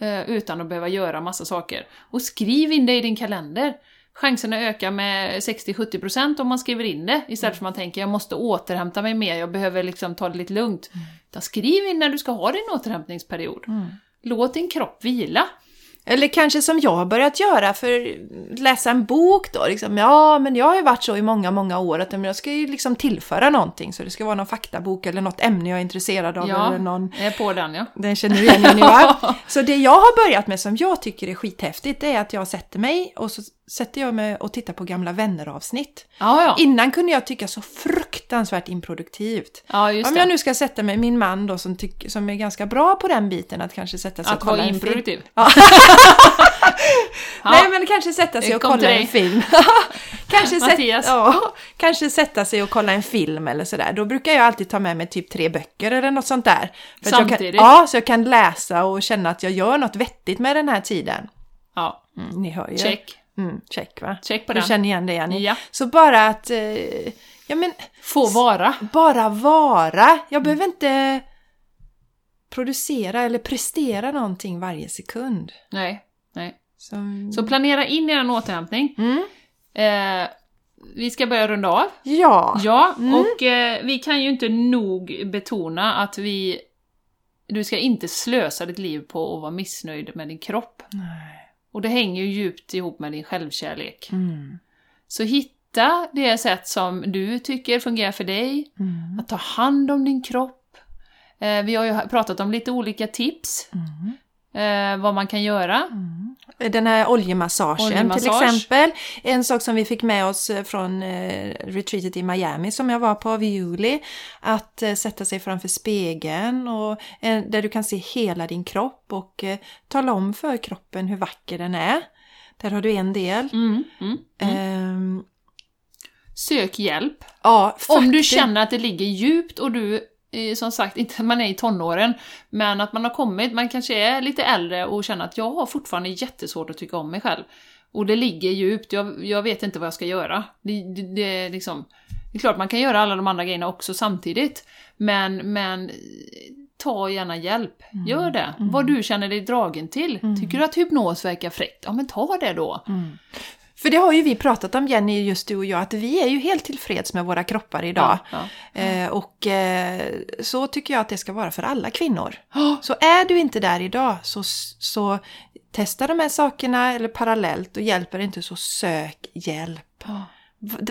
Eh, utan att behöva göra massa saker. Och skriv in det i din kalender. Chanserna ökar med 60-70% om man skriver in det. Istället för att man tänker jag måste återhämta mig mer, jag behöver liksom ta det lite lugnt. Utan skriv in när du ska ha din återhämtningsperiod. Låt din kropp vila. Eller kanske som jag har börjat göra för läsa en bok då. Liksom, ja, men jag har ju varit så i många, många år att jag ska ju liksom tillföra någonting. Så det ska vara någon faktabok eller något ämne jag är intresserad av. Ja, Eller någon, jag är på den ja. den känner du igen nu va? [laughs] Så det jag har börjat med som jag tycker är skithäftigt det är att jag sätter mig och så sätter jag mig och tittar på gamla vänner-avsnitt. Ja, ja. Innan kunde jag tycka så fruktansvärt improduktivt. ja Om jag nu ska sätta mig, min man då som, tyck, som är ganska bra på den biten, att kanske sätta sig Att och kolla vara en film. improduktiv. Ja. Ja. [laughs] [laughs] Nej men kanske sätta sig och kolla en film. [laughs] kanske, sätt, kanske sätta sig och kolla en film eller sådär. Då brukar jag alltid ta med mig typ tre böcker eller något sånt där. För att Samtidigt? Kan, ja, så jag kan läsa och känna att jag gör något vettigt med den här tiden. Ja, Mm, ni hör ju. check. Mm, check va? Check på Du den. känner igen det Jenny? Ja. Så bara att, eh, ja men Få vara. bara vara. Jag behöver inte producera eller prestera någonting varje sekund. Nej, nej. Som... Så planera in er återhämtning. Mm. Eh, vi ska börja runda av. Ja. Ja, och eh, vi kan ju inte nog betona att vi... Du ska inte slösa ditt liv på att vara missnöjd med din kropp. Nej. Och det hänger ju djupt ihop med din självkärlek. Mm. Så hitta det sätt som du tycker fungerar för dig. Mm. Att ta hand om din kropp. Eh, vi har ju pratat om lite olika tips. Mm. Eh, vad man kan göra. Den här oljemassagen till Oljemassage. exempel. En sak som vi fick med oss eh, från eh, retreatet i Miami som jag var på av juli. Att eh, sätta sig framför spegeln och där du kan se hela din kropp och tala om för kroppen hur vacker den är. Där har du en del. Mm, mm. Ehm, Sök hjälp. ja, Om du känner att det ligger djupt och du, som sagt, inte man är i tonåren, men att man har kommit, man kanske är lite äldre och känner att jag har fortfarande jättesvårt att tycka om mig själv. Och det ligger djupt, jag, jag vet inte vad jag ska göra. Det, det, det, liksom, det är klart man kan göra alla de andra grejerna också samtidigt, men, men ta gärna hjälp. Gör det. Vad du känner dig dragen till. Tycker du att hypnos verkar fräckt? Ja men ta det då. För det har ju vi pratat om Jenny, just du och jag, att vi är ju helt tillfreds med våra kroppar idag. Ja, Eh, och eh, så tycker jag att det ska vara för alla kvinnor. ja. Så är du inte där idag så, så testa de här sakerna eller parallellt och hjälper inte så sök hjälp. Ja.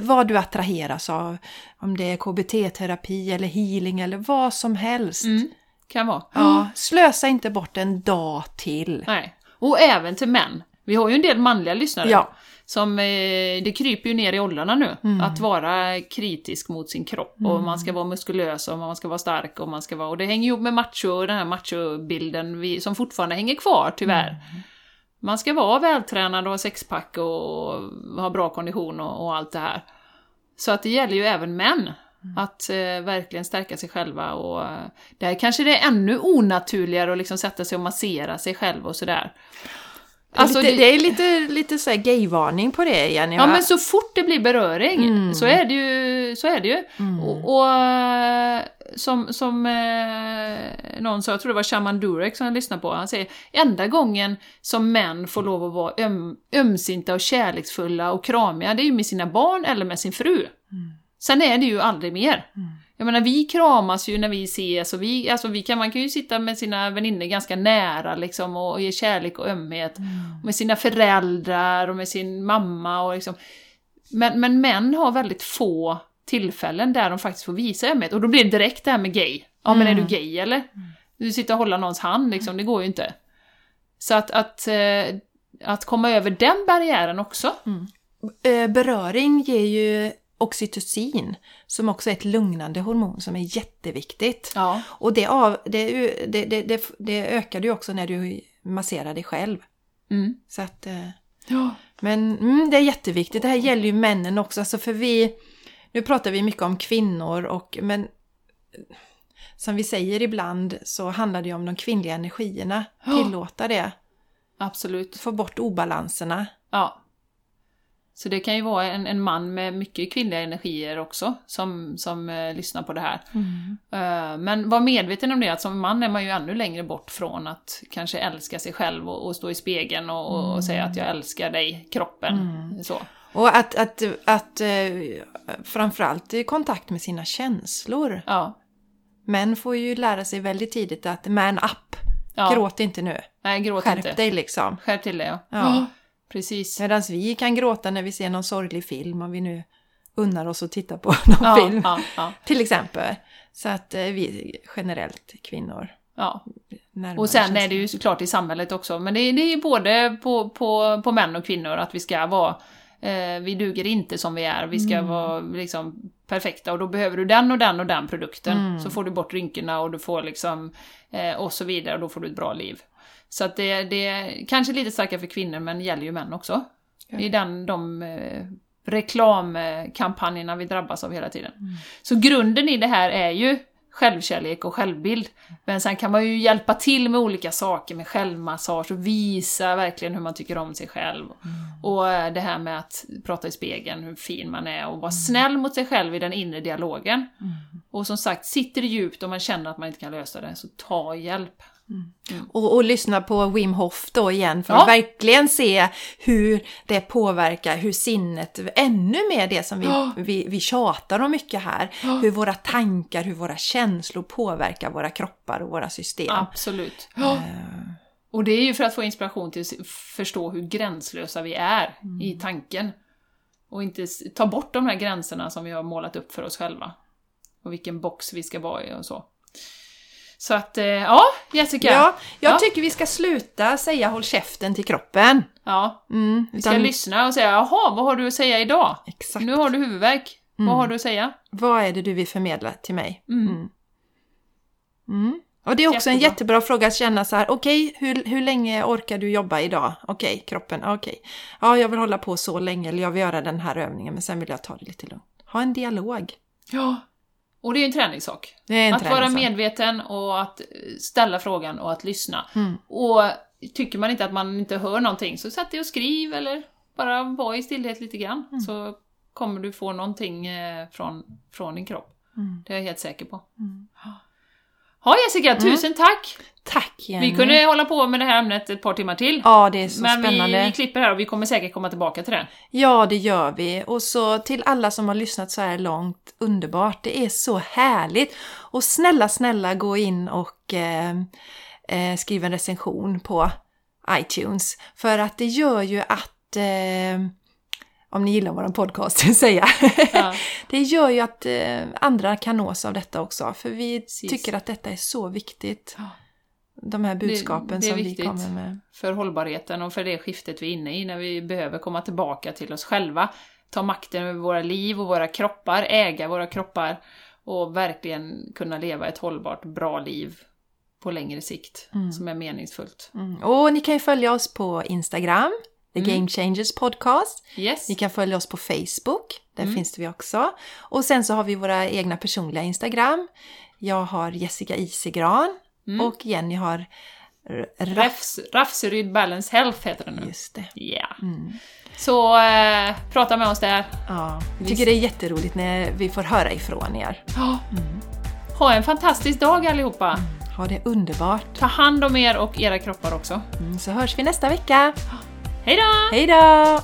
Vad du attraheras av, om det är KBT-terapi eller healing eller vad som helst. Mm, kan vara. Ja, slösa inte bort en dag till. Nej. Och även till män. Vi har ju en del manliga lyssnare. Ja. Som, eh, det kryper ju ner i åldrarna nu. Mm. Att vara kritisk mot sin kropp. Och man ska vara muskulös och man ska vara stark och man ska vara... Och det hänger ihop med macho, den här machobilden vi, som fortfarande hänger kvar tyvärr. Mm. Man ska vara vältränad och ha sexpack och ha bra kondition och, och allt det här. Så att det gäller ju även män. Mm. Att eh, verkligen stärka sig själva och eh, där kanske det är ännu onaturligare att liksom sätta sig och massera sig själv och sådär. Alltså, lite, det- det, är lite, lite så gayvarning på det Jenny. Ja va? men så fort det blir beröring Mm. så är det ju. Så är det ju. Och, och eh, som, som eh, någon sa, jag tror det var Shaman Durek som jag lyssnade på, han säger enda gången som män får lov att vara öm, ömsinta och kärleksfulla och kramiga, det är ju med sina barn eller med sin fru. Sen är det ju aldrig mer. Jag menar vi kramas ju när vi ses och vi, alltså vi kan, man kan ju sitta med sina vänner ganska nära liksom och ge kärlek och ömhet. Och med sina föräldrar och med sin mamma och liksom. Men, men män har väldigt få tillfällen där de faktiskt får visa ömhet. Och då blir det direkt det här med gay. Ja men är du gay eller? Du sitter och håller någons hand liksom, det går ju inte. Så att, att, eh, att komma över den barriären också. Eh, beröring ger ju oxytocin, som också är ett lugnande hormon som är jätteviktigt. Ja. Och det, av, det, det, det, det, ökar du också när du masserar dig själv. Mm. Så att, eh, Ja. men mm, det är jätteviktigt. Det här gäller ju männen också. Alltså för vi, nu pratar vi mycket om kvinnor, och, men som vi säger ibland så handlar det ju om de kvinnliga energierna. Tillåta det. Absolut. Få bort obalanserna. Ja. Så det kan ju vara en, en man med mycket kvinnliga energier också som, som eh, lyssnar på det här. Eh, men var medveten om det, att som man är man ju ännu längre bort från att kanske älska sig själv och, och stå i spegeln och, och, och säga att jag älskar dig, kroppen. Så. Och att, att, att eh, framförallt i kontakt med sina känslor. Ja. Män får ju lära sig väldigt tidigt att man up, ja. gråt inte nu. Nej, gråt Skärp inte. dig liksom. Skärp till det, ja. Ja. Precis. Medan vi kan gråta när vi ser någon sorglig film, om vi nu unnar oss att titta på [laughs] någon Ja, film. ja, ja. Till exempel. Så att eh, vi generellt kvinnor. Ja. Och sen känslor. är det ju såklart i samhället också, men det är, det är både på, på, på män och kvinnor att vi ska vara eh, vi duger inte som vi är, vi ska vara liksom perfekta och då behöver du den och den och den produkten. Så får du bort rynkorna och du får liksom eh, och så vidare och då får du ett bra liv. Så att det, det är kanske lite starkare för kvinnor men gäller ju män också. Det är den, de eh, reklamkampanjerna vi drabbas av hela tiden. Så grunden i det här är ju självkärlek och självbild. Men sen kan man ju hjälpa till med olika saker, med självmassage och visa verkligen hur man tycker om sig själv. Och eh, det här med att prata i spegeln, hur fin man är och vara snäll mot sig själv i den inre dialogen. Och som sagt, sitter det djupt och man känner att man inte kan lösa det, så ta hjälp. Och, och lyssna på Wim Hof då igen för Ja. att verkligen se hur det påverkar, hur sinnet, ännu mer det som vi, Ja. vi, vi tjatar om mycket här, hur våra tankar, hur våra känslor påverkar våra kroppar och våra system. Absolut. Och det är ju för att få inspiration till att förstå hur gränslösa vi är i tanken. Och inte ta bort de här gränserna som vi har målat upp för oss själva. Och vilken box vi ska vara i och så. Så att, eh, ja, Jessica. Ja, jag Ja. tycker vi ska sluta säga håll käften till kroppen. Ja, Mm, vi ska utan- lyssna och säga jaha, vad har du att säga idag? Exakt. Nu har du huvudvärk. Vad har du att säga? Vad är det du vill förmedla till mig? Mm. Mm. Och det är också en Jättebra. jättebra fråga att känna så här, okej, hur, hur länge orkar du jobba idag? Okej, kroppen, okej. Ja, jag vill hålla på så länge, eller jag vill göra den här övningen, men sen vill jag ta det lite lugnt. Ha en dialog. Ja. Och det är ju en träningssak. En att vara träningssak. medveten och att ställa frågan och att lyssna. Mm. Och tycker man inte att man inte hör någonting, så sätt dig och skriv eller bara var i stillhet lite grann. Mm. Så kommer du få någonting eh, från, från din kropp. Mm. Det är jag helt säker på. Ja Jessica, tusen tack! Tack Jenny! Vi kunde hålla på med det här ämnet ett par timmar till. Ja, det är så Men vi, spännande. vi klipper här och vi kommer säkert komma tillbaka till det. Ja, det gör vi. Och så till alla som har lyssnat så här långt, underbart. Det är så härligt. Och snälla, snälla gå in och eh, eh, skriv en recension på iTunes. För att det gör ju att, eh, om ni gillar vår podcast, [laughs] säga, Ja. [laughs] det gör ju att eh, andra kan nås av detta också. För vi Precis. tycker att detta är så viktigt. Ja. De här budskapen det är som vi kommer med. för hållbarheten och för det skiftet vi är inne i när vi behöver komma tillbaka till oss själva. Ta makten över våra liv och våra kroppar, äga våra kroppar och verkligen kunna leva ett hållbart, bra liv på längre sikt som är meningsfullt. Mm. Och ni kan ju följa oss på Instagram, The Game Changers Podcast. Yes! Ni kan följa oss på Facebook, där Mm. finns vi också. Och sen så har vi våra egna personliga Instagram. Jag har Jessica Isegran Mm. och Jenny har. Rafs, Rafseryd Balance Health heter den nu. Just det. Ja. Mm. Så eh, prata med oss där. Ja, vi tycker det är jätteroligt när vi får höra ifrån er. Ja. Ha en fantastisk dag allihopa! Ha det underbart. Ta hand om er och era kroppar också. Mm, så hörs vi nästa vecka. Hej då! Hej då!